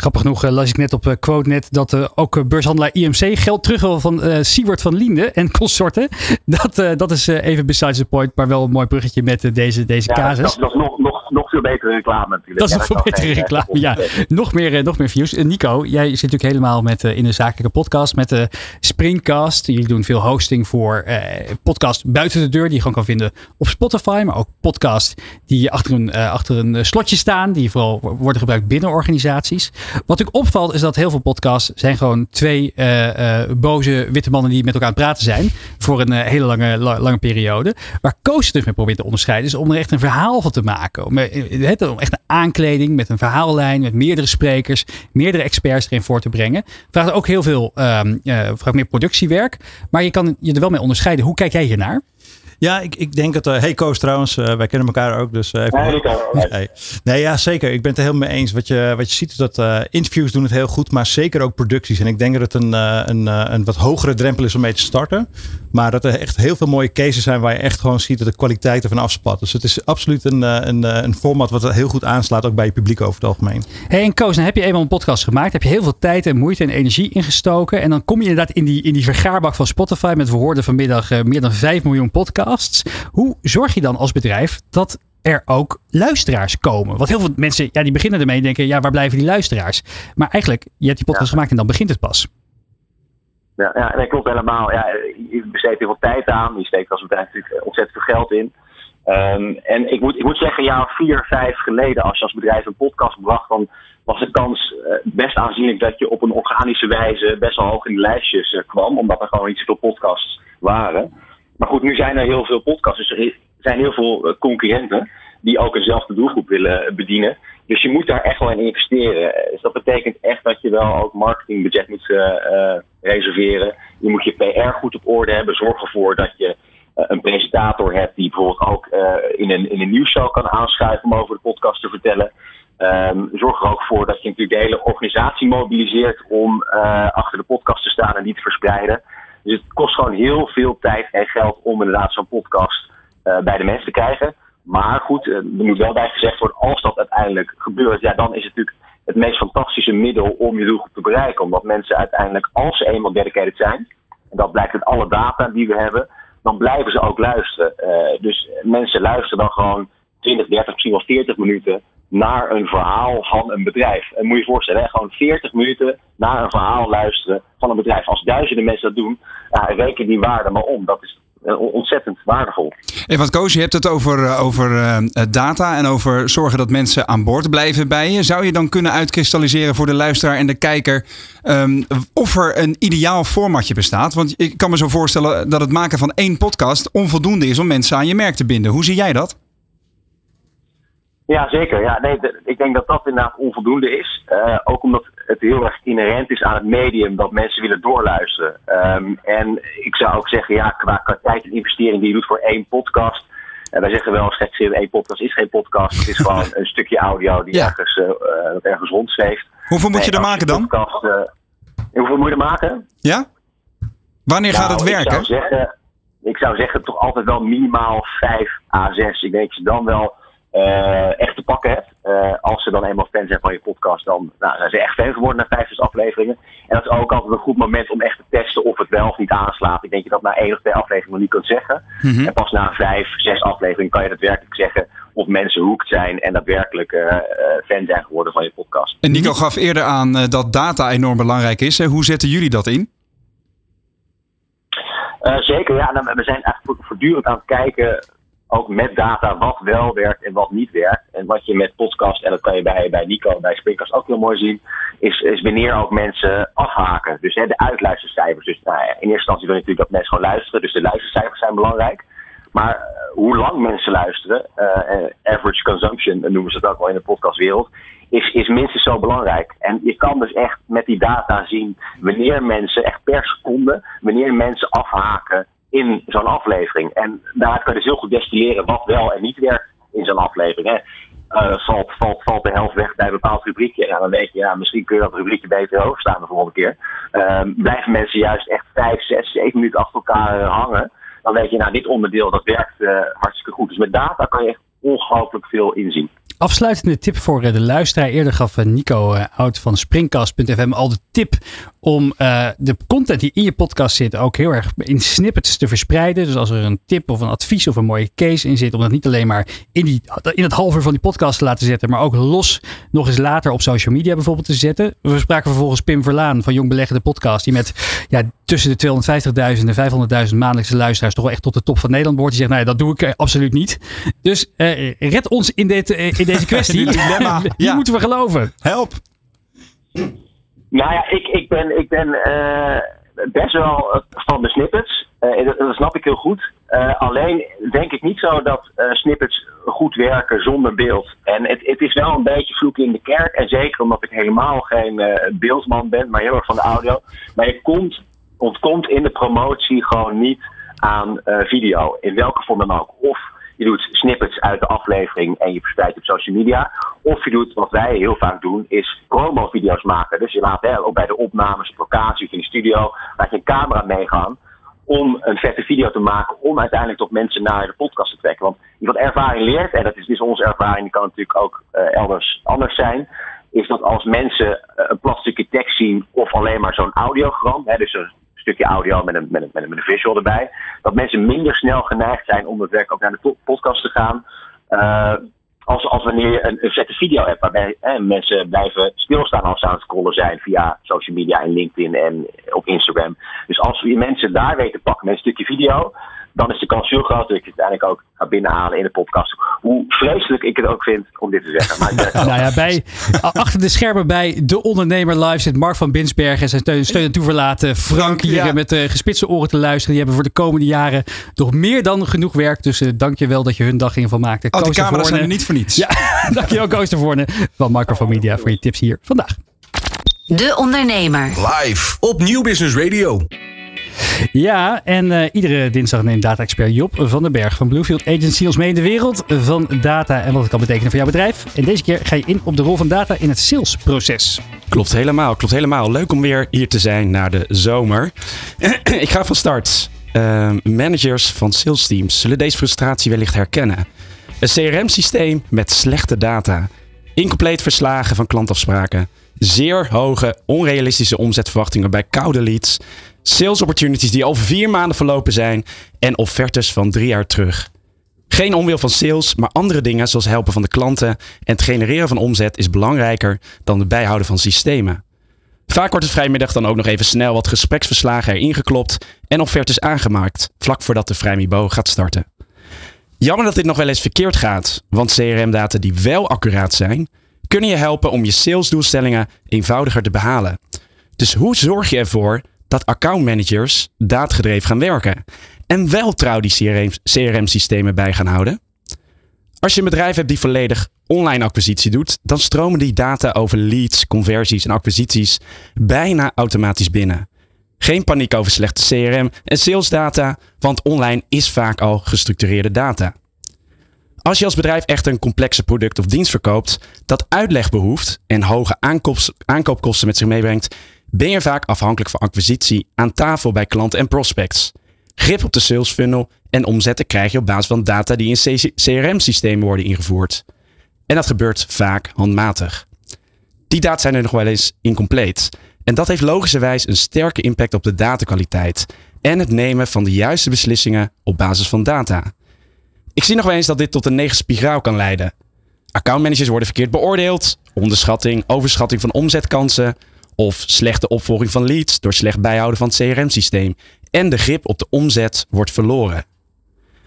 [SPEAKER 3] Grappig genoeg uh, las ik net op uh, QuoteNet dat uh, ook beurshandelaar IMC geld terug wil van uh, Siewert van Liende en consorten. Dat, dat is even besides the point, maar wel een mooi bruggetje met deze, deze
[SPEAKER 2] ja,
[SPEAKER 3] casus.
[SPEAKER 2] Dat, dat is nog, nog, nog veel betere reclame natuurlijk.
[SPEAKER 3] Dat is nog veel betere reclame, ja. Nog meer, nog meer views. Nico, jij zit natuurlijk helemaal met, in de zakelijke podcast met de Springcast. Jullie doen veel hosting voor podcast buiten de deur, die je gewoon kan vinden op Spotify. Maar ook podcast die achter een, achter een slotje staan, die vooral worden gebruikt binnen organisaties. Wat ik opvalt is dat heel veel podcasts zijn gewoon twee uh, uh, boze witte mannen die met elkaar aan het praten zijn. Voor een uh, hele lange, la, lange periode. Waar Koos dus mee probeert te onderscheiden is om er echt een verhaal van te maken. Om, echt een aankleding met een verhaallijn, met meerdere sprekers, meerdere experts erin voor te brengen. Vraagt ook heel veel, um, vraagt meer productiewerk. Maar je kan je er wel mee onderscheiden. Hoe kijk jij hier naar?
[SPEAKER 4] Ja, ik, ik denk dat. Uh, hey Koos trouwens, uh, wij kennen elkaar ook. Dus, uh,
[SPEAKER 2] even... nee,
[SPEAKER 4] nee. nee, ja, zeker. Ik ben het er helemaal mee eens. Wat je, wat je ziet is dat interviews doen het heel goed, maar zeker ook producties. En ik denk dat het een, een, een wat hogere drempel is om mee te starten. Maar dat er echt heel veel mooie cases zijn waar je echt gewoon ziet dat de kwaliteit ervan afspat. Dus het is absoluut een, een, een format wat heel goed aanslaat, ook bij je publiek over het algemeen.
[SPEAKER 3] Hey, en Koos, dan heb je eenmaal een podcast gemaakt. Heb je heel veel tijd en moeite en energie ingestoken. En dan kom je inderdaad in die, in die vergaarbak van Spotify met we hoorden vanmiddag meer dan 5 miljoen podcasts. Hoe zorg je dan als bedrijf dat er ook luisteraars komen? Want heel veel mensen, ja, die beginnen ermee en denken, ja, waar blijven die luisteraars? Maar eigenlijk, je hebt die podcast gemaakt en dan begint het pas.
[SPEAKER 2] Ja, ja, dat klopt helemaal. Ja, je besteedt heel veel tijd aan. Je steekt als bedrijf natuurlijk ontzettend veel geld in. Um, en ik moet, ik moet zeggen, of vier, vijf geleden, als je als bedrijf een podcast bracht, dan was de kans uh, best aanzienlijk dat je op een organische wijze best wel hoog in de lijstjes uh, kwam, omdat er gewoon niet zoveel podcasts waren. Maar goed, nu zijn er heel veel podcasts. Dus er zijn heel veel eh, concurrenten die ook eenzelfde doelgroep willen bedienen. Dus je moet daar echt wel in investeren. Dus dat betekent echt dat je wel ook marketingbudget moet reserveren. Je moet je PR goed op orde hebben. Zorg ervoor dat je een presentator hebt die bijvoorbeeld ook in, een, in een nieuwsshow kan aanschuiven om over de podcast te vertellen. Um, zorg er ook voor dat je natuurlijk de hele organisatie mobiliseert om achter de podcast te staan en die te verspreiden. Dus het kost gewoon heel veel tijd en geld om inderdaad zo'n podcast uh, bij de mensen te krijgen. Maar goed, uh, er moet wel bij gezegd worden, als dat uiteindelijk gebeurt, ja, dan is het natuurlijk het meest fantastische middel om je doelgroep te bereiken. Omdat mensen uiteindelijk, als ze eenmaal dedicated zijn, en dat blijkt uit alle data die we hebben, dan blijven ze ook luisteren. Uh, dus mensen luisteren dan gewoon 20, 30, misschien wel 40 minuten naar een verhaal van een bedrijf. En moet je je voorstellen, gewoon 40 minuten naar een verhaal luisteren van een bedrijf. Als duizenden mensen dat doen, ja, reken die waarde maar om. Dat is eh, ontzettend waardevol.
[SPEAKER 5] Even wat Koos, je hebt het over, eh, over uh, data en over zorgen dat mensen aan boord blijven bij je. Zou je dan kunnen uitkristalliseren voor de luisteraar en de kijker um, of er een ideaal formatje bestaat? Want ik kan me zo voorstellen dat het maken van één podcast onvoldoende is om mensen aan je merk te binden. Hoe zie jij dat?
[SPEAKER 2] Ja, zeker. Ja, nee, ik denk dat dat inderdaad onvoldoende is. Uh, ook omdat het heel erg inherent is aan het medium dat mensen willen doorluisteren. Um, en ik zou ook zeggen, ja, qua, qua tijd en investering die je doet voor één podcast. En wij zeggen wel als gek, één podcast is geen podcast. Het is gewoon een stukje audio die ja. ergens, uh, ergens rondzweeft.
[SPEAKER 5] Hoeveel moet je er maken dan?
[SPEAKER 2] Podcast, uh, Hoeveel moet je er maken?
[SPEAKER 5] Ja? Wanneer gaat het
[SPEAKER 2] Nou,
[SPEAKER 5] werken?
[SPEAKER 2] Ik zou, zeggen, ik zou zeggen toch altijd wel minimaal 5 à 6. Ik denk dat je dan wel eh, echt te pakken hebt. Eh, als ze dan eenmaal fan zijn van je podcast, dan nou, zijn ze echt fan geworden na 5, 6 afleveringen. En dat is ook altijd een goed moment om echt te testen of het wel of niet aanslaat. Ik denk dat je dat na één of twee afleveringen nog niet kunt zeggen.
[SPEAKER 5] Mhm.
[SPEAKER 2] En pas na 5, 6 afleveringen kan je daadwerkelijk zeggen of mensen hooked zijn en daadwerkelijk eh, fan zijn geworden van je podcast.
[SPEAKER 5] En Nico gaf eerder aan dat data enorm belangrijk is. Hè? Hoe zetten jullie dat in?
[SPEAKER 2] Zeker, ja. Nou, we zijn eigenlijk vo- voortdurend aan het kijken, ook met data, wat wel werkt en wat niet werkt. En wat je met podcast, en dat kan je bij, bij Nico, bij Springcast ook heel mooi zien, is, is wanneer ook mensen afhaken. Dus hè, de uitluistercijfers. Dus nou, in eerste instantie wil je natuurlijk dat mensen gewoon luisteren, dus de luistercijfers zijn belangrijk. Maar eh, hoe lang mensen luisteren, eh, average consumption eh, noemen ze het ook wel in de podcastwereld, is, is minstens zo belangrijk. En je kan dus echt met die data zien wanneer mensen, echt per seconde, wanneer mensen afhaken in zo'n aflevering. En daaruit kan je dus heel goed destilleren wat wel en niet werkt in zo'n aflevering. Hè. Eh, valt, valt, valt de helft weg bij een bepaald rubriekje. Ja, dan weet je, ja, misschien kun je dat rubriekje beter hoog staan de volgende keer. Ehm, blijven mensen juist echt vijf, zes, zeven minuten achter elkaar eh, hangen. Dan weet je, nou, dit onderdeel dat werkt eh, hartstikke goed. Dus met data kan je echt ongelooflijk veel inzien.
[SPEAKER 3] Afsluitende tip voor eh, de luisteraar. Eerder gaf eh, Nico eh, Oud van Springcast.fm al de tip om eh, de content die in je podcast zit ook heel erg in snippets te verspreiden. Dus als er een tip of een advies of een mooie case in zit, om dat niet alleen maar in, die, in het half uur van die podcast te laten zetten, maar ook los nog eens later op social media bijvoorbeeld te zetten. We spraken vervolgens Pim Verlaan van Jong Beleggen de podcast, die met ja, tussen de 250.000 en 500.000 maandelijkse luisteraars toch wel echt tot de top van Nederland behoort. Die zegt, nou ja, dat doe ik eh, absoluut niet. Dus eh, red ons in, dit, eh, deze kwestie.
[SPEAKER 5] Dilemma,
[SPEAKER 3] Wie
[SPEAKER 5] ja.
[SPEAKER 3] moeten we geloven?
[SPEAKER 5] Help!
[SPEAKER 2] Nou ja, ik, ik ben, ik ben eh, best wel van de snippets. Eh, dat, dat snap ik heel goed. Eh, alleen denk ik niet zo dat eh, snippets goed werken zonder beeld. En het, het is wel een beetje vloek in de kerk. En zeker omdat ik helemaal geen eh, beeldman ben, maar heel erg van de audio. Maar je komt, ontkomt in de promotie gewoon niet aan eh, video. In welke vorm dan ook. Of je doet snippets uit de aflevering en je verspreidt op social media. Of je doet wat wij heel vaak doen, is promo-video's maken. Dus je laat hè, ook bij de opnames op locatie of in de studio, laat je een camera meegaan om een vette video te maken, om uiteindelijk toch mensen naar de podcast te trekken. Want wat ervaring leert, en dat is dus onze ervaring, die kan natuurlijk ook eh, elders anders zijn, is dat als mensen eh, een plat stukje tekst zien of alleen maar zo'n audiogram, hè, dus een stukje audio met een, met, een, met, een, visual erbij, dat mensen minder snel geneigd zijn om werk ook naar de po- podcast te gaan. eh, als, als wanneer je een, een vette video hebt, waarbij hè, mensen blijven stilstaan als ze aan het scrollen zijn via social media en LinkedIn en op Instagram. Dus als je mensen daar weet te pakken met een stukje video, dan is de kans heel groot dat ik het uiteindelijk ook ga binnenhalen in de podcast. Hoe vreselijk ik het ook vind om dit te zeggen. Maar
[SPEAKER 3] Nou ja, bij, achter de schermen bij De Ondernemer Live zit Mark van Binsbergen en zijn steun, steun en toeverlaten. Frank hier
[SPEAKER 5] ja.
[SPEAKER 3] met eh, gespitste oren te luisteren. Die hebben voor de komende jaren nog meer dan genoeg werk. Dus eh, dank je wel dat je hun dag in geval maakte.
[SPEAKER 5] Oh, de
[SPEAKER 3] Koos de
[SPEAKER 5] camera's zijn er niet voor niets.
[SPEAKER 3] Ja, dankjewel Koos de Voorne van Microphone Media voor je tips hier vandaag.
[SPEAKER 8] De Ondernemer.
[SPEAKER 1] Live op Nieuw Business Radio.
[SPEAKER 3] Ja, en eh, iedere dinsdag neemt data-expert Job van den Berg van Bluefield Agency ons mee in de wereld van data en wat het kan betekenen voor jouw bedrijf. En deze keer ga je in op de rol van data in het salesproces.
[SPEAKER 9] Klopt helemaal, klopt helemaal. Leuk om weer hier te zijn na de zomer. Ik ga van start. Eh, managers van sales teams zullen deze frustratie wellicht herkennen. Een CRM-systeem met slechte data. Incompleet verslagen van klantafspraken. Zeer hoge, onrealistische omzetverwachtingen bij koude leads. Sales opportunities die al vier maanden verlopen zijn. En offertes van drie jaar terug. Geen onwil van sales, maar andere dingen zoals helpen van de klanten en het genereren van omzet is belangrijker dan het bijhouden van systemen. Vaak wordt het vrijmiddag dan ook nog even snel wat gespreksverslagen erin geklopt en offertes aangemaakt, vlak voordat de vrijmibo gaat starten. Jammer dat dit nog wel eens verkeerd gaat, want CRM-data die wel accuraat zijn, kunnen je helpen om je salesdoelstellingen eenvoudiger te behalen. Dus hoe zorg je ervoor dat accountmanagers daadgedreven gaan werken en wel trouw die CRM-systemen bij gaan houden? Als je een bedrijf hebt die volledig online acquisitie doet, dan stromen die data over leads, conversies en acquisities bijna automatisch binnen. Geen paniek over slechte CRM en salesdata, want online is vaak al gestructureerde data. Als je als bedrijf echt een complexe product of dienst verkoopt dat uitleg behoeft en hoge aankoopkosten met zich meebrengt, ben je vaak afhankelijk van acquisitie aan tafel bij klanten en prospects. Grip op de sales funnel en omzetten krijg je op basis van data die in CRM-systemen worden ingevoerd. En dat gebeurt vaak handmatig. Die data zijn er nog wel eens incompleet. En dat heeft logischerwijs een sterke impact op de datakwaliteit en het nemen van de juiste beslissingen op basis van data. Ik zie nog wel eens dat dit tot een negen spiraal kan leiden. Accountmanagers worden verkeerd beoordeeld, onderschatting, overschatting van omzetkansen of slechte opvolging van leads door slecht bijhouden van het CRM-systeem en de grip op de omzet wordt verloren.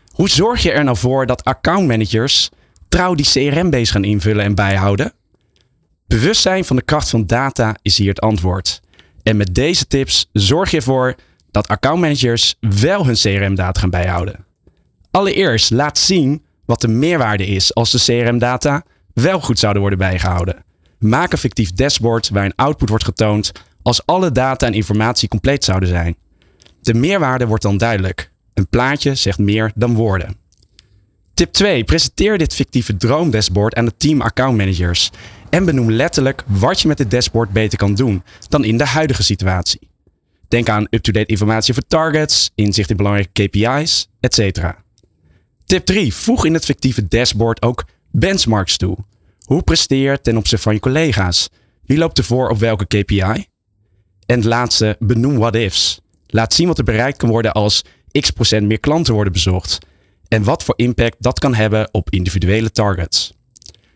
[SPEAKER 9] Hoe zorg je er nou voor dat accountmanagers trouw die CRM-base gaan invullen en bijhouden? Bewustzijn van de kracht van data is hier het antwoord. En met deze tips zorg je ervoor dat accountmanagers wel hun CRM-data gaan bijhouden. Allereerst laat zien wat de meerwaarde is als de CRM-data wel goed zouden worden bijgehouden. Maak een fictief dashboard waar een output wordt getoond als alle data en informatie compleet zouden zijn. De meerwaarde wordt dan duidelijk. Een plaatje zegt meer dan woorden. Tip 2. Presenteer dit fictieve droomdashboard aan het team accountmanagers en benoem letterlijk wat je met dit dashboard beter kan doen dan in de huidige situatie. Denk aan up-to-date informatie over targets, inzicht in belangrijke KPI's, etc. Tip 3. Voeg in het fictieve dashboard ook benchmarks toe. Hoe presteer ten opzichte van je collega's? Wie loopt ervoor op welke KPI? En het laatste, benoem what-ifs. Laat zien wat er bereikt kan worden als x procent meer klanten worden bezocht. En wat voor impact dat kan hebben op individuele targets.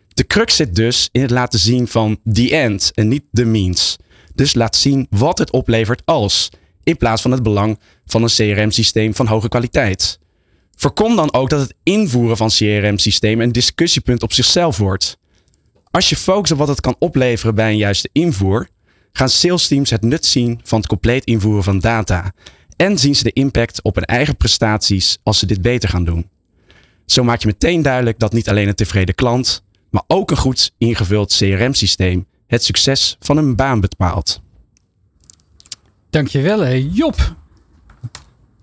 [SPEAKER 9] De crux zit dus in het laten zien van the end en niet the means. Dus laat zien wat het oplevert als, in plaats van het belang van een CRM-systeem van hoge kwaliteit. Voorkom dan ook dat het invoeren van CRM-systemen een discussiepunt op zichzelf wordt. Als je focust op wat het kan opleveren bij een juiste invoer, gaan sales teams het nut zien van het compleet invoeren van data. En zien ze de impact op hun eigen prestaties als ze dit beter gaan doen. Zo maak je meteen duidelijk dat niet alleen een tevreden klant, maar ook een goed ingevuld CRM-systeem het succes van een baan bepaalt.
[SPEAKER 3] Dankjewel, Job.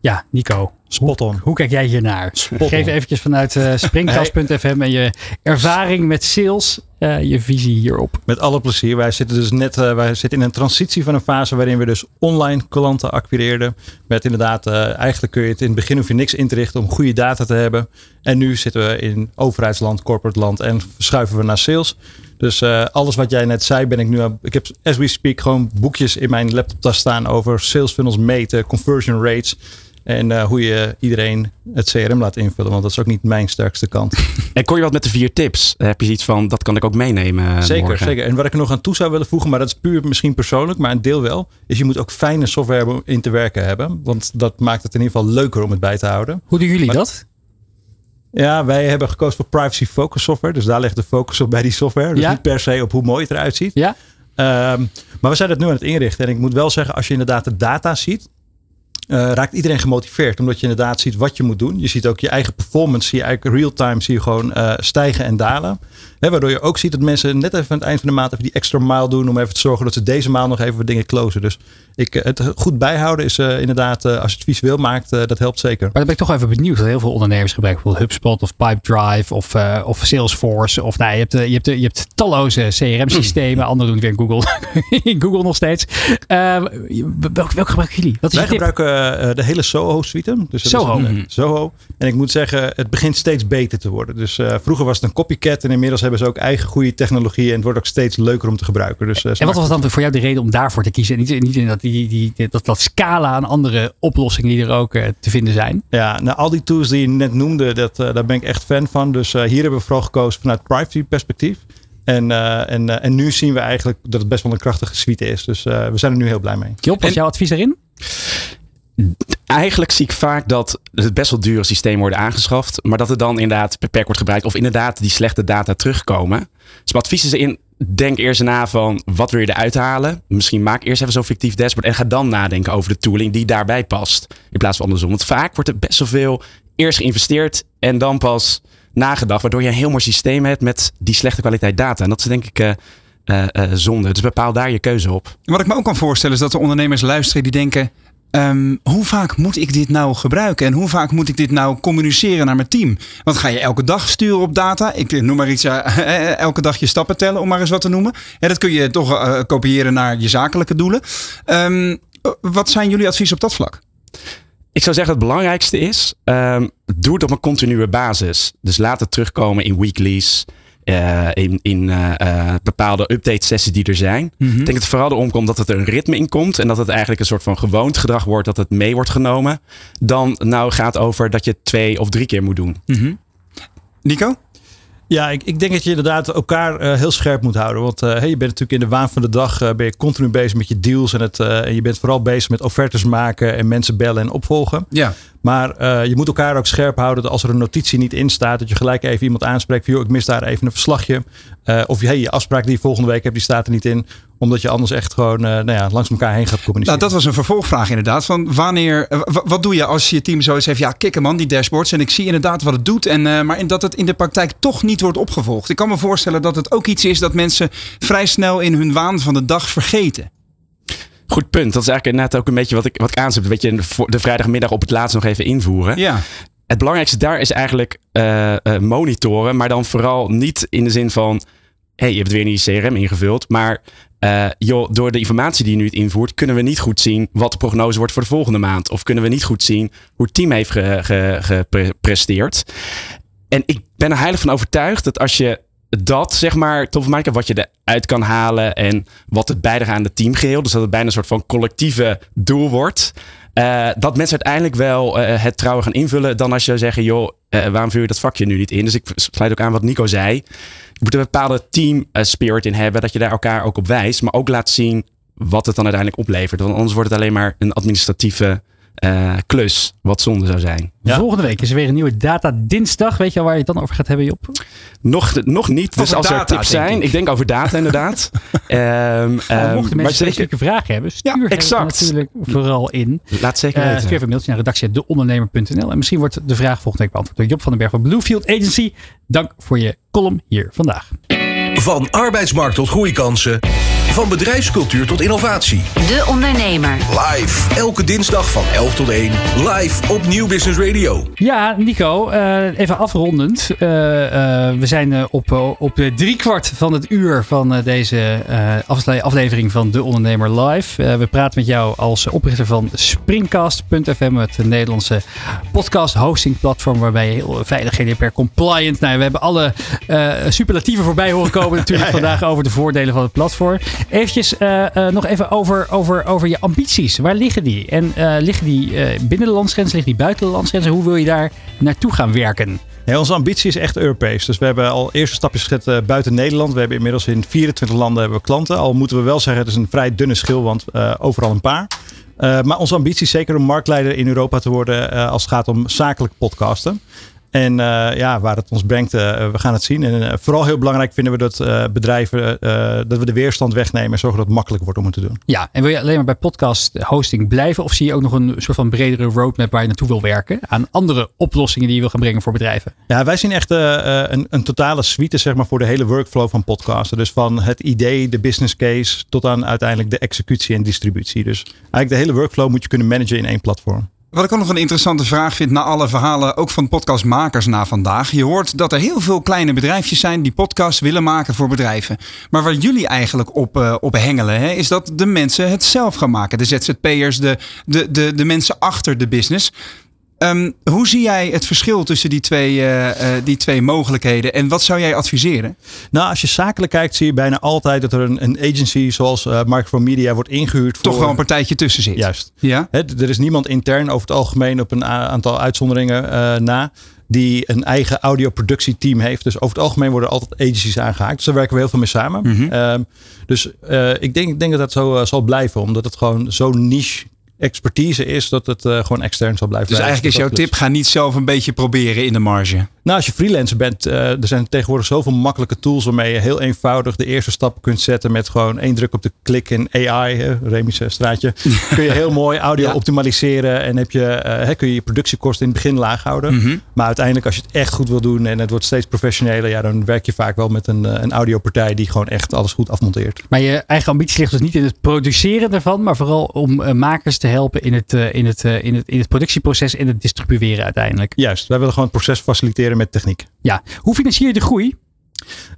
[SPEAKER 3] Ja, Nico.
[SPEAKER 4] Spot on.
[SPEAKER 3] Hoe kijk jij hiernaar?
[SPEAKER 4] Spot
[SPEAKER 3] Geef
[SPEAKER 4] on.
[SPEAKER 3] eventjes vanuit uh, springkast.fm en je ervaring met sales, uh, je visie hierop.
[SPEAKER 4] Met alle plezier. Wij zitten dus net uh, wij zitten in een transitie van een fase waarin we dus online klanten acquireerden. Met inderdaad, eigenlijk kun je het in het begin hoef je niks in te richten om goede data te hebben. En nu zitten we in overheidsland, corporate land en verschuiven we naar sales. Dus alles wat jij net zei, ben ik nu aan. Ik heb as we speak gewoon boekjes in mijn laptoptas staan over sales funnels meten, conversion rates. En uh, hoe je iedereen het CRM laat invullen. Want dat is ook niet mijn sterkste kant.
[SPEAKER 9] En kon je wat met de vier tips? Heb je iets van, dat kan ik ook meenemen
[SPEAKER 4] Zeker,
[SPEAKER 9] morgen.
[SPEAKER 4] zeker. En wat ik er nog aan toe zou willen voegen, maar dat is puur misschien persoonlijk, maar een deel wel, is je moet ook fijne software in te werken hebben. Want dat maakt het in ieder geval leuker om het bij te houden.
[SPEAKER 3] Hoe doen jullie
[SPEAKER 4] maar,
[SPEAKER 3] dat?
[SPEAKER 4] Ja, wij hebben gekozen voor privacy focus software. Dus daar ligt de focus op bij die software. Dus
[SPEAKER 3] Ja?
[SPEAKER 4] niet per se op hoe mooi het eruit ziet.
[SPEAKER 3] Ja?
[SPEAKER 4] Ehm, maar we zijn het nu aan het inrichten. En ik moet wel zeggen, als je inderdaad de data ziet, eh, raakt iedereen gemotiveerd. Omdat je inderdaad ziet wat je moet doen. Je ziet ook je eigen performance, zie je eigenlijk real-time zie je gewoon eh, stijgen en dalen. Hè, waardoor je ook ziet dat mensen net even aan het eind van de maand even die extra mile doen. Om even te zorgen dat ze deze maand nog even wat dingen closen. Dus ik, eh, het goed bijhouden is inderdaad, als je het visueel maakt, dat helpt zeker.
[SPEAKER 3] Maar dan ben ik toch even benieuwd. Dat heel veel ondernemers gebruiken bijvoorbeeld HubSpot of Pipedrive of, of Salesforce. Of nou, je, hebt, je, hebt, je hebt talloze CRM-systemen. Anderen doen het weer in Google. in Google nog steeds. Welke, welke gebruiken jullie? Wat is
[SPEAKER 4] Wij gebruiken de hele Soho-suite. Dus
[SPEAKER 3] Soho.
[SPEAKER 4] Een, eh, Soho. En ik moet zeggen, het begint steeds beter te worden. Dus eh, vroeger was het een copycat. En inmiddels hebben ze ook eigen goede technologie. En het wordt ook steeds leuker om te gebruiken. Dus, eh,
[SPEAKER 3] En wat was dan voor jou de reden om daarvoor te kiezen? En niet, niet in dat, die, die, dat, dat scala aan andere oplossingen die er ook eh, te vinden zijn.
[SPEAKER 4] Ja, nou, al die tools die je net noemde, dat, eh, daar ben ik echt fan van. Dus eh, hier hebben we vooral gekozen vanuit privacy perspectief. En, eh, en, eh, en nu zien we eigenlijk dat het best wel een krachtige suite is. Dus eh, we zijn er nu heel blij mee.
[SPEAKER 3] Job, wat is jouw advies daarin?
[SPEAKER 9] Eigenlijk zie ik vaak dat het best wel dure systemen worden aangeschaft. Maar dat het dan inderdaad beperkt wordt gebruikt. Of inderdaad die slechte data terugkomen. Dus mijn advies is in, denk eerst na van wat wil je eruit halen. Misschien maak eerst even zo'n fictief dashboard. En ga dan nadenken over de tooling die daarbij past. In plaats van andersom. Want vaak wordt er best wel veel eerst geïnvesteerd. En dan pas nagedacht. Waardoor je een heel mooi systeem hebt met die slechte kwaliteit data. En dat is denk ik... eh, eh, eh, zonde. Dus bepaal daar je keuze op.
[SPEAKER 5] Wat ik me ook kan voorstellen is dat er ondernemers luisteren die denken... ehm, hoe vaak moet ik dit nou gebruiken? En hoe vaak moet ik dit nou communiceren naar mijn team? Want ga je elke dag sturen op data? Ik noem maar iets, uh, elke dag je stappen tellen, om maar eens wat te noemen. En dat kun je toch kopiëren naar je zakelijke doelen. Um, wat zijn jullie advies op dat vlak?
[SPEAKER 9] Ik zou zeggen, het belangrijkste is, um, doe het op een continue basis. Dus laat het terugkomen in weeklies. Uh, in, in uh, bepaalde update sessies die er zijn. Mm -hmm. Ik denk dat het vooral erom komt dat het er een ritme in komt. En dat het eigenlijk een soort van gewoond gedrag wordt. Dat het mee wordt genomen. Dan nou gaat over dat je het twee of drie keer moet doen.
[SPEAKER 5] Mm -hmm. Nico?
[SPEAKER 4] Ja, ik, ik, denk dat je inderdaad elkaar uh, heel scherp moet houden. Want uh, hey, je bent natuurlijk in de waan van de dag uh, ben je continu bezig met je deals. En, het, en je bent vooral bezig met offertes maken en mensen bellen en opvolgen.
[SPEAKER 5] Ja.
[SPEAKER 4] Maar je moet elkaar ook scherp houden dat als er een notitie niet in staat, dat je gelijk even iemand aanspreekt van ik mis daar even een verslagje. of hey, je afspraak die je volgende week hebt, die staat er niet in omdat je anders echt gewoon uh, nou ja, langs elkaar heen gaat communiceren.
[SPEAKER 5] Nou, dat was een vervolgvraag inderdaad. Van wanneer, wat doe je als je team zoiets heeft? Ja, kikken man, die dashboards. En ik zie inderdaad wat het doet. En, maar in dat het in de praktijk toch niet wordt opgevolgd. Ik kan me voorstellen dat het ook iets is dat mensen vrij snel in hun waan van de dag vergeten.
[SPEAKER 9] Goed punt. Dat is eigenlijk net ook een beetje wat ik, wat ik aanzet. Weet je, de vrijdagmiddag op het laatst nog even invoeren.
[SPEAKER 5] Ja.
[SPEAKER 9] Het belangrijkste daar is eigenlijk monitoren. Maar dan vooral niet in de zin van hey, je hebt weer niet je CRM ingevuld. Maar uh, joh, door de informatie die je nu invoert, kunnen we niet goed zien wat de prognose wordt voor de volgende maand. Of kunnen we niet goed zien hoe het team heeft gepresteerd. Ge, ge, en ik ben er heilig van overtuigd dat als je dat, zeg maar, top maken, wat je eruit kan halen en wat het bijdraagt aan het teamgeheel. Dus dat het bijna een soort van collectieve doel wordt. Uh, dat mensen uiteindelijk wel uh, het trouwen gaan invullen. Dan als je zeggen, joh, uh, waarom vul je dat vakje nu niet in? Dus ik sluit ook aan wat Nico zei. Je moet een bepaalde team spirit in hebben. Dat je daar elkaar ook op wijst. Maar ook laat zien wat het dan uiteindelijk oplevert. Want anders wordt het alleen maar een administratieve uh, klus, wat zonde zou zijn.
[SPEAKER 3] Ja. Volgende week is er weer een nieuwe Data Dinsdag. Weet je al waar je het dan over gaat hebben, Job?
[SPEAKER 9] Nog, nog niet. Dus als data, er tips zijn, ik. ik. denk over data inderdaad. um,
[SPEAKER 3] um, mochten mensen specifieke vragen hebben, stuur
[SPEAKER 9] ja, exact.
[SPEAKER 3] natuurlijk vooral in.
[SPEAKER 9] Laat zeker weten.
[SPEAKER 3] Uh, stuur even een mailtje naar redactie.deondernemer.nl en misschien wordt de vraag volgende week beantwoord door Job van den Berg van Bluefield Agency. Dank voor je column hier vandaag.
[SPEAKER 1] Van arbeidsmarkt tot groeikansen. Van bedrijfscultuur tot innovatie.
[SPEAKER 8] De Ondernemer.
[SPEAKER 1] Live. Elke dinsdag van 11 tot 1. Live op Nieuw Business Radio.
[SPEAKER 3] Ja, Nico, uh, even afrondend. Uh, uh, we zijn op, op de driekwart van het uur van deze aflevering van De Ondernemer Live. we praten met jou als oprichter van Springcast.fm, het Nederlandse podcast hosting platform waarbij je heel veilig GDPR compliant. Nou, we hebben alle superlatieven voorbij horen komen natuurlijk ja, ja. vandaag over de voordelen van het platform. Eventjes uh, uh, nog even over, over, over je ambities. Waar liggen die? En uh, liggen die binnen de landsgrenzen, liggen die buiten de landsgrenzen? Hoe wil je daar naartoe gaan werken?
[SPEAKER 4] Ja, onze ambitie is echt Europees. Dus we hebben al eerste stapjes gezet buiten Nederland. We hebben inmiddels in 24 landen hebben we klanten. Al moeten we wel zeggen, het is een vrij dunne schil, want overal een paar. Maar onze ambitie is zeker om marktleider in Europa te worden als het gaat om zakelijk podcasten. En uh, ja, waar het ons brengt, uh, we gaan het zien. En uh, vooral heel belangrijk vinden we dat bedrijven, dat we de weerstand wegnemen en zorgen dat het makkelijk wordt om het te doen.
[SPEAKER 3] Ja, en wil je alleen maar bij podcast hosting blijven? Of zie je ook nog een soort van bredere roadmap waar je naartoe wil werken? Aan andere oplossingen die je wil gaan brengen voor bedrijven?
[SPEAKER 4] Ja, wij zien echt een, een, totale suite zeg maar, voor de hele workflow van podcasten. Dus van het idee, de business case, tot aan uiteindelijk de executie en distributie. Dus eigenlijk de hele workflow moet je kunnen managen in één platform.
[SPEAKER 5] Wat ik ook nog een interessante vraag vind na alle verhalen, ook van podcastmakers na vandaag. Je hoort dat er heel veel kleine bedrijfjes zijn die podcasts willen maken voor bedrijven. Maar waar jullie eigenlijk op, uh, op hengelen, hè, is dat de mensen het zelf gaan maken. De ZZP'ers, de, de, de, de mensen achter de business. Um, hoe zie jij het verschil tussen die twee, uh, uh, die twee mogelijkheden en wat zou jij adviseren?
[SPEAKER 4] Nou, als je zakelijk kijkt, zie je bijna altijd dat er een, een agency zoals uh, Micro Media wordt ingehuurd.
[SPEAKER 5] Toch wel een partijtje tussen zit.
[SPEAKER 4] Juist.
[SPEAKER 5] Ja?
[SPEAKER 4] He, er is niemand intern over het algemeen op een aantal uitzonderingen na die een eigen audioproductieteam heeft. Dus over het algemeen worden altijd agencies aangehaakt. Dus daar werken we heel veel mee samen.
[SPEAKER 5] Mhm.
[SPEAKER 4] Mm -hmm. um, dus ik, denk, ik denk dat dat zo uh, zal blijven. Omdat het gewoon zo niche expertise is dat het uh, gewoon extern zal blijven.
[SPEAKER 5] Dus eigenlijk is jouw tip, ga niet zelf een beetje proberen in de marge.
[SPEAKER 4] Nou, als je freelancer bent, uh, er zijn tegenwoordig zoveel makkelijke tools waarmee je heel eenvoudig de eerste stap kunt zetten met gewoon één druk op de klik in AI, hè, Remi's straatje. kun je heel mooi audio ja. optimaliseren en heb je, uh, kun je je productiekosten in het begin laag houden.
[SPEAKER 5] Mm -hmm.
[SPEAKER 4] Maar uiteindelijk als je het echt goed wil doen en het wordt steeds professioneler, ja, dan werk je vaak wel met een, een audiopartij die gewoon echt alles goed afmonteert.
[SPEAKER 3] Maar je eigen ambitie ligt dus niet in het produceren ervan, maar vooral om makers te helpen in het, uh, in, het, uh, in, het, in het productieproces en het distribueren uiteindelijk.
[SPEAKER 4] Juist, wij willen gewoon het proces faciliteren met techniek.
[SPEAKER 3] Ja, hoe financier je de groei?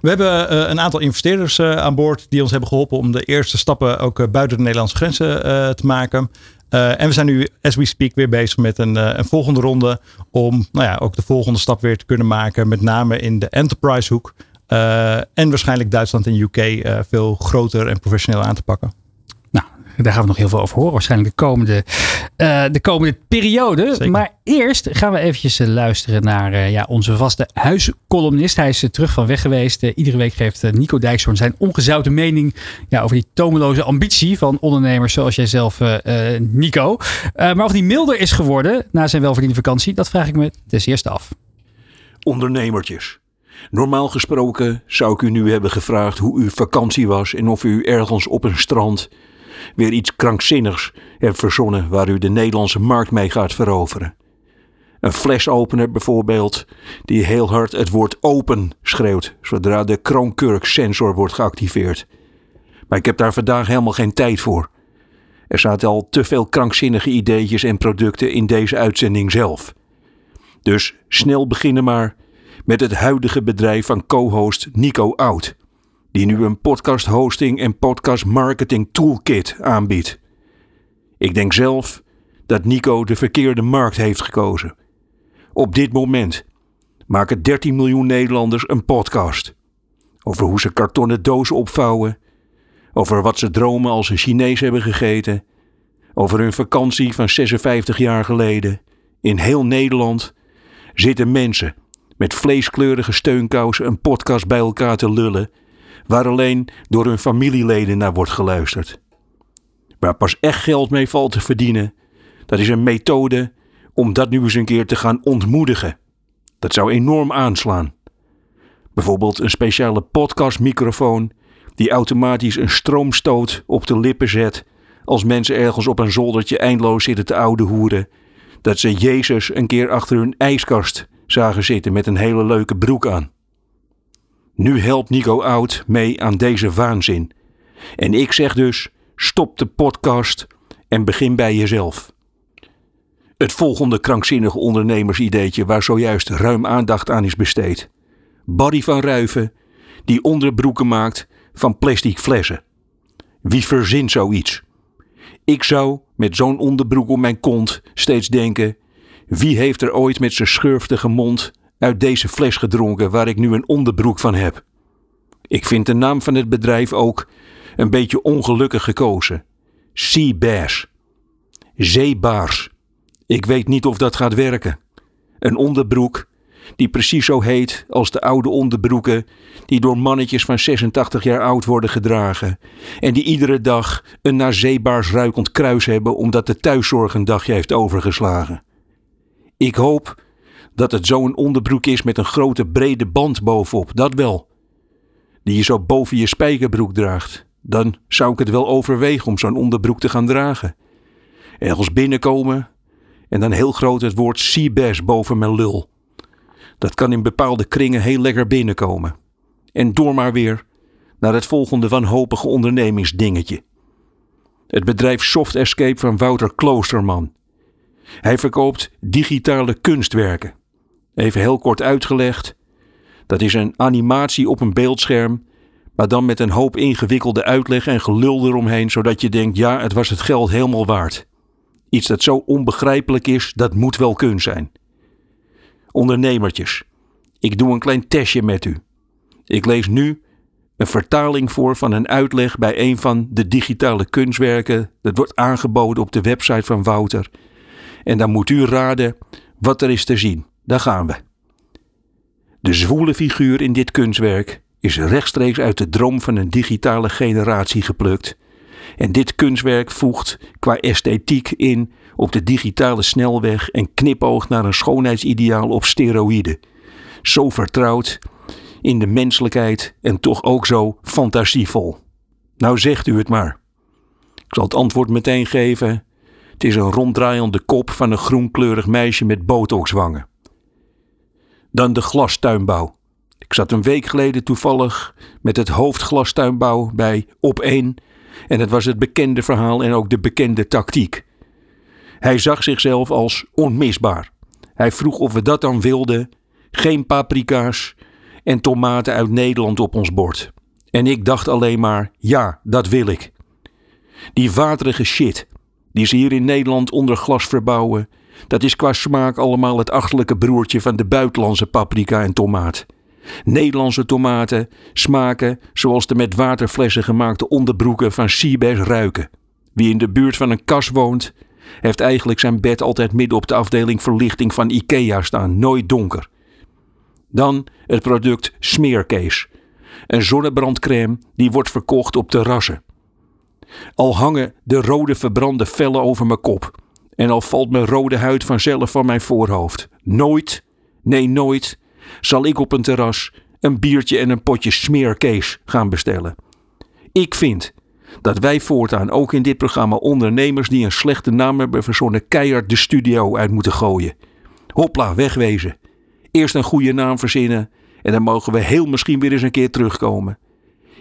[SPEAKER 4] We hebben uh, een aantal investeerders aan boord die ons hebben geholpen om de eerste stappen ook buiten de Nederlandse grenzen te maken. en we zijn nu, as we speak, weer bezig met een, een volgende ronde om nou ja, ook de volgende stap weer te kunnen maken. Met name in de enterprise hoek. en waarschijnlijk Duitsland en UK veel groter en professioneel aan te pakken.
[SPEAKER 3] Daar gaan we nog heel veel over horen. Waarschijnlijk de komende, uh, de komende periode. Zeker. Maar eerst gaan we eventjes uh, luisteren naar uh, ja, onze vaste huiscolumnist. Hij is terug van weg geweest. iedere week geeft Nico Dijkshoorn zijn ongezouten mening ja, over die tomeloze ambitie van ondernemers zoals jij zelf, Nico. maar of die milder is geworden na zijn welverdiende vakantie, dat vraag ik me ten eerste af.
[SPEAKER 10] Ondernemertjes. Normaal gesproken zou ik u nu hebben gevraagd hoe uw vakantie was en of u ergens op een strand weer iets krankzinnigs hebt verzonnen waar u de Nederlandse markt mee gaat veroveren. Een flesopener bijvoorbeeld, die heel hard het woord open schreeuwt zodra de Kroonkurk-sensor wordt geactiveerd. Maar ik heb daar vandaag helemaal geen tijd voor. Er zaten al te veel krankzinnige ideetjes en producten in deze uitzending zelf. Dus snel beginnen maar met het huidige bedrijf van co-host Nico Oud die nu een podcast hosting en podcast marketing toolkit aanbiedt. Ik denk zelf dat Nico de verkeerde markt heeft gekozen. Op dit moment maken 13 miljoen Nederlanders een podcast. Over hoe ze kartonnen dozen opvouwen. Over wat ze dromen als ze Chinees hebben gegeten. Over hun vakantie van 56 jaar geleden. In heel Nederland zitten mensen met vleeskleurige steunkousen een podcast bij elkaar te lullen waar alleen door hun familieleden naar wordt geluisterd. Waar pas echt geld mee valt te verdienen, dat is een methode om dat nu eens een keer te gaan ontmoedigen. Dat zou enorm aanslaan. Bijvoorbeeld een speciale podcastmicrofoon die automatisch een stroomstoot op de lippen zet als mensen ergens op een zoldertje eindeloos zitten te oude hoeren, dat ze Jezus een keer achter hun ijskast zagen zitten met een hele leuke broek aan. Nu helpt Nico Oud mee aan deze waanzin. En ik zeg dus: stop de podcast en begin bij jezelf. Het volgende krankzinnige ondernemersideetje waar zojuist ruim aandacht aan is besteed. Barry van Ruiven, die onderbroeken maakt van plastic flessen. Wie verzint zoiets? Ik zou met zo'n onderbroek om mijn kont steeds denken: wie heeft er ooit met zijn schurftige mond uit deze fles gedronken waar ik nu een onderbroek van heb. Ik vind de naam van het bedrijf ook een beetje ongelukkig gekozen. Sea Bass. Zeebaars. Ik weet niet of dat gaat werken. Een onderbroek die precies zo heet als de oude onderbroeken die door mannetjes van 86 jaar oud worden gedragen en die iedere dag een naar zeebaars ruikend kruis hebben omdat de thuiszorg een dagje heeft overgeslagen. Ik hoop dat het zo'n onderbroek is met een grote brede band bovenop, dat wel. Die je zo boven je spijkerbroek draagt. Dan zou ik het wel overwegen om zo'n onderbroek te gaan dragen. Ergens binnenkomen en dan heel groot het woord Seabass boven mijn lul. Dat kan in bepaalde kringen heel lekker binnenkomen. En door maar weer naar het volgende wanhopige ondernemingsdingetje. Het bedrijf Soft Escape van Wouter Kloosterman. Hij verkoopt digitale kunstwerken. Even heel kort uitgelegd. Dat is een animatie op een beeldscherm, maar dan met een hoop ingewikkelde uitleg en gelul eromheen, zodat je denkt: ja, het was het geld helemaal waard. Iets dat zo onbegrijpelijk is, dat moet wel kun zijn. Ondernemertjes, ik doe een klein testje met u. Ik lees nu een vertaling voor van een uitleg bij een van de digitale kunstwerken. Dat wordt aangeboden op de website van Wouter. En dan moet u raden wat er is te zien. Daar gaan we. De zwoele figuur in dit kunstwerk is rechtstreeks uit de droom van een digitale generatie geplukt. En dit kunstwerk voegt qua esthetiek in op de digitale snelweg en knipoogt naar een schoonheidsideaal op steroïden. Zo vertrouwd in de menselijkheid en toch ook zo fantasievol. Nou zegt u het maar. Ik zal het antwoord meteen geven. Het is een ronddraaiende kop van een groenkleurig meisje met botoxwangen dan de glastuinbouw. Ik zat een week geleden toevallig met het hoofdglastuinbouw bij Op 1 en het was het bekende verhaal en ook de bekende tactiek. Hij zag zichzelf als onmisbaar. Hij vroeg of we dat dan wilden. Geen paprika's en tomaten uit Nederland op ons bord. En ik dacht alleen maar: ja, dat wil ik. Die waterige shit, die ze hier in Nederland onder glas verbouwen, dat is qua smaak allemaal het achterlijke broertje van de buitenlandse paprika en tomaat. Nederlandse tomaten smaken zoals de met waterflessen gemaakte onderbroeken van Seabass ruiken. Wie in de buurt van een kas woont, heeft eigenlijk zijn bed altijd midden op de afdeling verlichting van IKEA staan, nooit donker. Dan het product smeerkees. Een zonnebrandcrème die wordt verkocht op terrassen. Al hangen de rode verbrande vellen over mijn kop. En al valt mijn rode huid vanzelf van mijn voorhoofd. Nooit, nee nooit, zal ik op een terras een biertje en een potje smeerkees gaan bestellen. Ik vind dat wij voortaan ook in dit programma ondernemers die een slechte naam hebben verzonnen keihard de studio uit moeten gooien. Hopla, wegwezen. Eerst een goede naam verzinnen en dan mogen we heel misschien weer eens een keer terugkomen.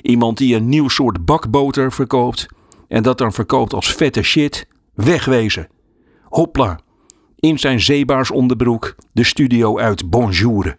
[SPEAKER 10] Iemand die een nieuw soort bakboter verkoopt en dat dan verkoopt als vette shit, wegwezen. Hopla, in zijn zeebaarsonderbroek de studio uit Bonjour.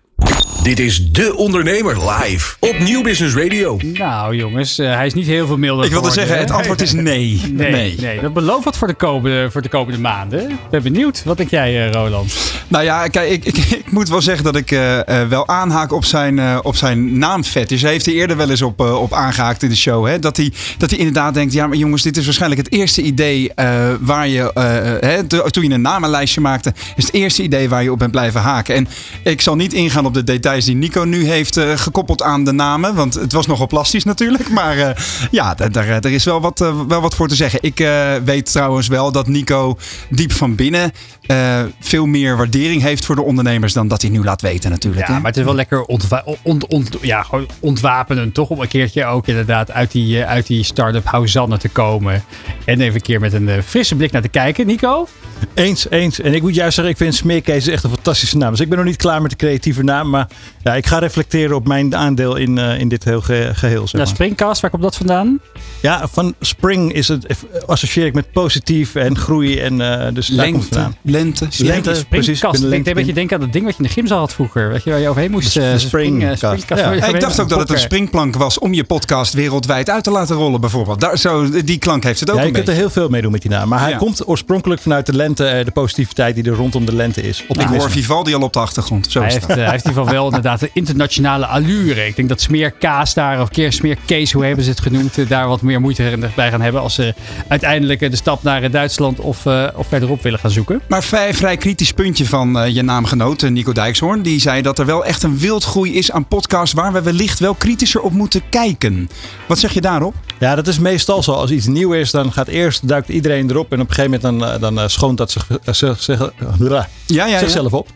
[SPEAKER 1] Dit is De Ondernemer live op Nieuw Business Radio.
[SPEAKER 3] Nou jongens, uh, hij is niet heel veel milder
[SPEAKER 5] Ik wilde
[SPEAKER 3] geworden,
[SPEAKER 5] zeggen,
[SPEAKER 3] hè?
[SPEAKER 5] het antwoord is nee.
[SPEAKER 3] Nee, nee. dat belooft wat voor de, komende, voor de komende maanden. Ik ben benieuwd. Wat denk jij, eh, Roland?
[SPEAKER 5] Nou ja, kijk, ik, ik, ik moet wel zeggen dat ik eh, eh, wel aanhaak op zijn, eh, op zijn naamfetish. Hij heeft er eerder wel eens op, eh, op aangehaakt in de show. Hè? Dat, hij, dat hij inderdaad denkt, ja maar jongens, dit is waarschijnlijk het eerste idee eh, waar je, eh, hè, to- toen je een namenlijstje maakte, is het eerste idee waar je op bent blijven haken. En ik zal niet ingaan op de details die Nico nu heeft eh, gekoppeld aan de namen, want het was nogal plastisch natuurlijk. Maar eh, ja, daar, er is wel wat, eh, wel wat voor te zeggen. Ik eh, weet trouwens wel dat Nico diep van binnen eh, veel meer waardering heeft voor de ondernemers dan dat hij nu laat weten natuurlijk.
[SPEAKER 3] Ja,
[SPEAKER 5] hè?
[SPEAKER 3] maar het is wel lekker ontwa ont, ont, ja, ontwapenend, toch? Om een keertje ook inderdaad uit die, eh, uit die start-up Houzanne te komen. En even een keer met een eh, frisse blik naar te kijken. Nico?
[SPEAKER 4] Eens, eens. En ik moet juist zeggen, ik vind Smeerkees echt een fantastische naam. Dus ik ben nog niet klaar met de creatieve naam. Maar ja, ik ga reflecteren op mijn aandeel in, eh, in dit heel ge- geheel. Zeg
[SPEAKER 3] Ja. Springcast, waar komt dat vandaan?
[SPEAKER 4] Ja, van spring is het, eh, associeer ik met positief en groei. En, eh, dus daar komt het
[SPEAKER 5] Lente,
[SPEAKER 4] vandaan.
[SPEAKER 5] lente,
[SPEAKER 4] Lente,
[SPEAKER 3] Springkast.
[SPEAKER 4] precies.
[SPEAKER 3] Ik
[SPEAKER 4] Ik
[SPEAKER 3] denk een beetje denken aan dat ding wat je in de gymzaal had vroeger. Weet je, waar je overheen moest. Eh, spring- eh,
[SPEAKER 4] Ja.
[SPEAKER 3] je
[SPEAKER 5] ik dacht ook dat het een springplank was om je podcast wereldwijd uit te laten rollen, bijvoorbeeld. Daar, zo, die klank heeft het ook
[SPEAKER 4] Ja, je
[SPEAKER 5] een
[SPEAKER 4] kunt er heel veel mee doen met die naam. Maar hij
[SPEAKER 5] Ja.
[SPEAKER 4] komt oorspronkelijk vanuit de lente, de positiviteit die er rondom de lente is.
[SPEAKER 5] Ik
[SPEAKER 4] Optimisme.
[SPEAKER 5] hoor Vivaldi al op de achtergrond. Zo
[SPEAKER 3] Hij
[SPEAKER 5] is
[SPEAKER 3] heeft,
[SPEAKER 5] dat.
[SPEAKER 3] eh, hij heeft geval wel inderdaad een internationale allure. Ik denk dat smeerkaas daar, of keer smeerkees, hoe hebben ze het genoemd, eh, daar wat meer moeite bij gaan hebben. Als ze uiteindelijk eh, de stap naar eh, Duitsland of, of verderop willen gaan zoeken.
[SPEAKER 5] Maar vrij, vrij kritisch puntje van je naamgenoot Nico Dijkshoorn. Die zei dat er wel echt een wildgroei is aan podcasts waar we wellicht wel kritischer op moeten kijken. Wat zeg je daarop?
[SPEAKER 4] Ja, dat is meestal zo. Als iets nieuw is, dan gaat eerst duikt iedereen erop. En op een gegeven moment dan, eh, dan eh, schoont dat zich, eh, zich- zich-
[SPEAKER 5] Ja, ja, ja.
[SPEAKER 4] zichzelf op.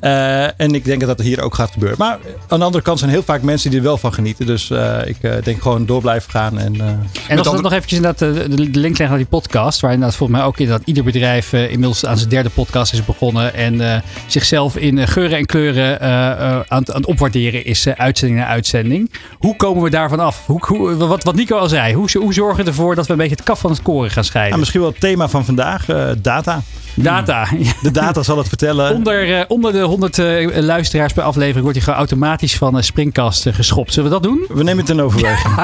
[SPEAKER 4] Eh, en ik denk dat dat hier ook gaat gebeuren. Maar aan de andere kant zijn heel vaak mensen die er wel van genieten. Dus eh, ik eh, denk gewoon door blijven gaan. En, eh,
[SPEAKER 3] En als we nog eventjes inderdaad eh, de, de link leggen naar die podcast. Waar inderdaad volgens mij ook inderdaad ieder bedrijf eh, inmiddels aan zijn derde podcast is begonnen. En eh, zichzelf in eh, geuren en kleuren eh, eh, aan, het- aan het opwaarderen is eh, uitzending na uitzending. Hoe komen we daarvan af? Hoe, hoe, wat, wat Nico al zei. Hoe, hoe zorgen we ervoor dat we een beetje het kaf van het koren gaan scheiden?
[SPEAKER 4] nou, misschien wel het thema van vandaag, eh, data.
[SPEAKER 3] Data.
[SPEAKER 4] De data zal het vertellen.
[SPEAKER 3] Onder, eh, onder de 100 eh, luisteraars per aflevering wordt hij gewoon automatisch van een springkast eh, geschopt. Zullen we dat doen?
[SPEAKER 4] We nemen het in overweging.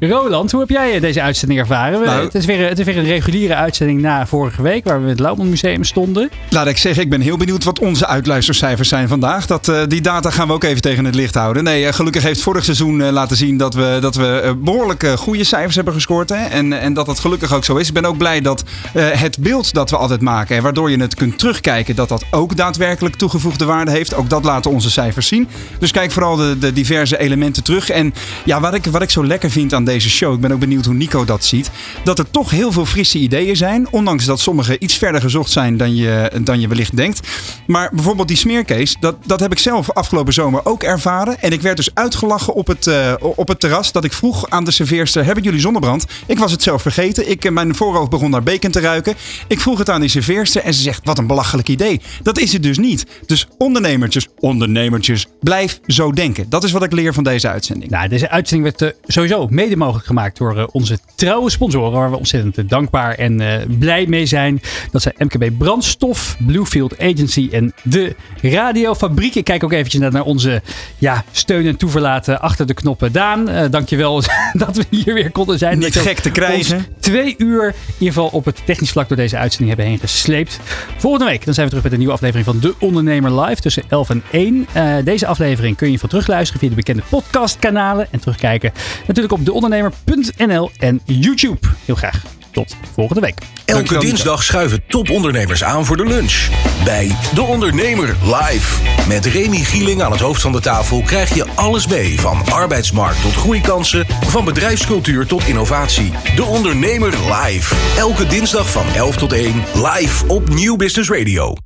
[SPEAKER 3] Roland, hoe heb jij deze uitzending ervaren?
[SPEAKER 5] Nou-
[SPEAKER 3] het, is weer, het is weer een reguliere uitzending na vorige week, waar we in het Laumond Museum stonden.
[SPEAKER 5] Laat ik zeggen, ik ben heel benieuwd wat onze uitluistercijfers zijn vandaag. Dat, eh, die data gaan we ook even tegen het licht houden. Nee, gelukkig heeft vorig seizoen laten zien dat we, dat we eh, behoorlijk eh, goede cijfers hebben gescoord. Hè? En, en dat dat gelukkig ook zo is. Ik ben ook blij dat eh, het beeld dat we altijd maken, en waardoor je het kunt terugkijken, dat dat ook daadwerkelijk toegevoegde waarde heeft. Ook dat laten onze cijfers zien. Dus kijk vooral de, de diverse elementen terug. En ja, wat ik, wat ik zo lekker vind aan deze show, ik ben ook benieuwd hoe Nico dat ziet, dat er toch heel veel frisse ideeën zijn. Ondanks dat sommige iets verder gezocht zijn dan je, dan je wellicht denkt. Maar bijvoorbeeld die smeercase, dat, dat heb ik zelf afgelopen zomer ook ervaren. En ik werd dus uitgelachen op het, eh, op het terras dat ik vroeg aan de serveerster, hebben jullie zonnebrand? Ik was het zelf vergeten. Ik, eh, mijn voorhoofd begon naar bacon te ruiken. Ik vroeg het aan die serveerster en ze zegt, wat een belachelijk idee. Dat is het dus niet. Dus ondernemertjes, ondernemertjes, blijf zo denken. Dat is wat ik leer van deze uitzending.
[SPEAKER 3] Nou, deze uitzending werd eh, sowieso mede mogelijk gemaakt door eh, onze trouwe sponsoren. Waar we ontzettend eh, dankbaar en blij mee zijn. Dat zijn MKB Brandstof, Bluefield Agency en de Radiofabriek. Ik kijk ook eventjes naar- onze ja, steun en toeverlaten achter de knoppen. Daan, dankjewel dat we hier weer konden zijn.
[SPEAKER 5] Niet gek te krijgen.
[SPEAKER 3] Twee uur in ieder geval op het technisch vlak door deze uitzending hebben heen gesleept. Volgende week dan zijn we terug met een nieuwe aflevering van De Ondernemer Live tussen 11 en 1. Eh, deze aflevering kun je van terugluisteren via de bekende podcastkanalen en terugkijken natuurlijk op deondernemer.nl en YouTube. Heel graag. Tot volgende week.
[SPEAKER 1] Elke dinsdag schuiven topondernemers aan voor de lunch. Bij De Ondernemer live. Met Remy Gieling aan het hoofd van de tafel krijg je alles mee. Van arbeidsmarkt tot groeikansen, van bedrijfscultuur tot innovatie. De Ondernemer live. Elke dinsdag van 11 tot 1 live op Nieuw Business Radio.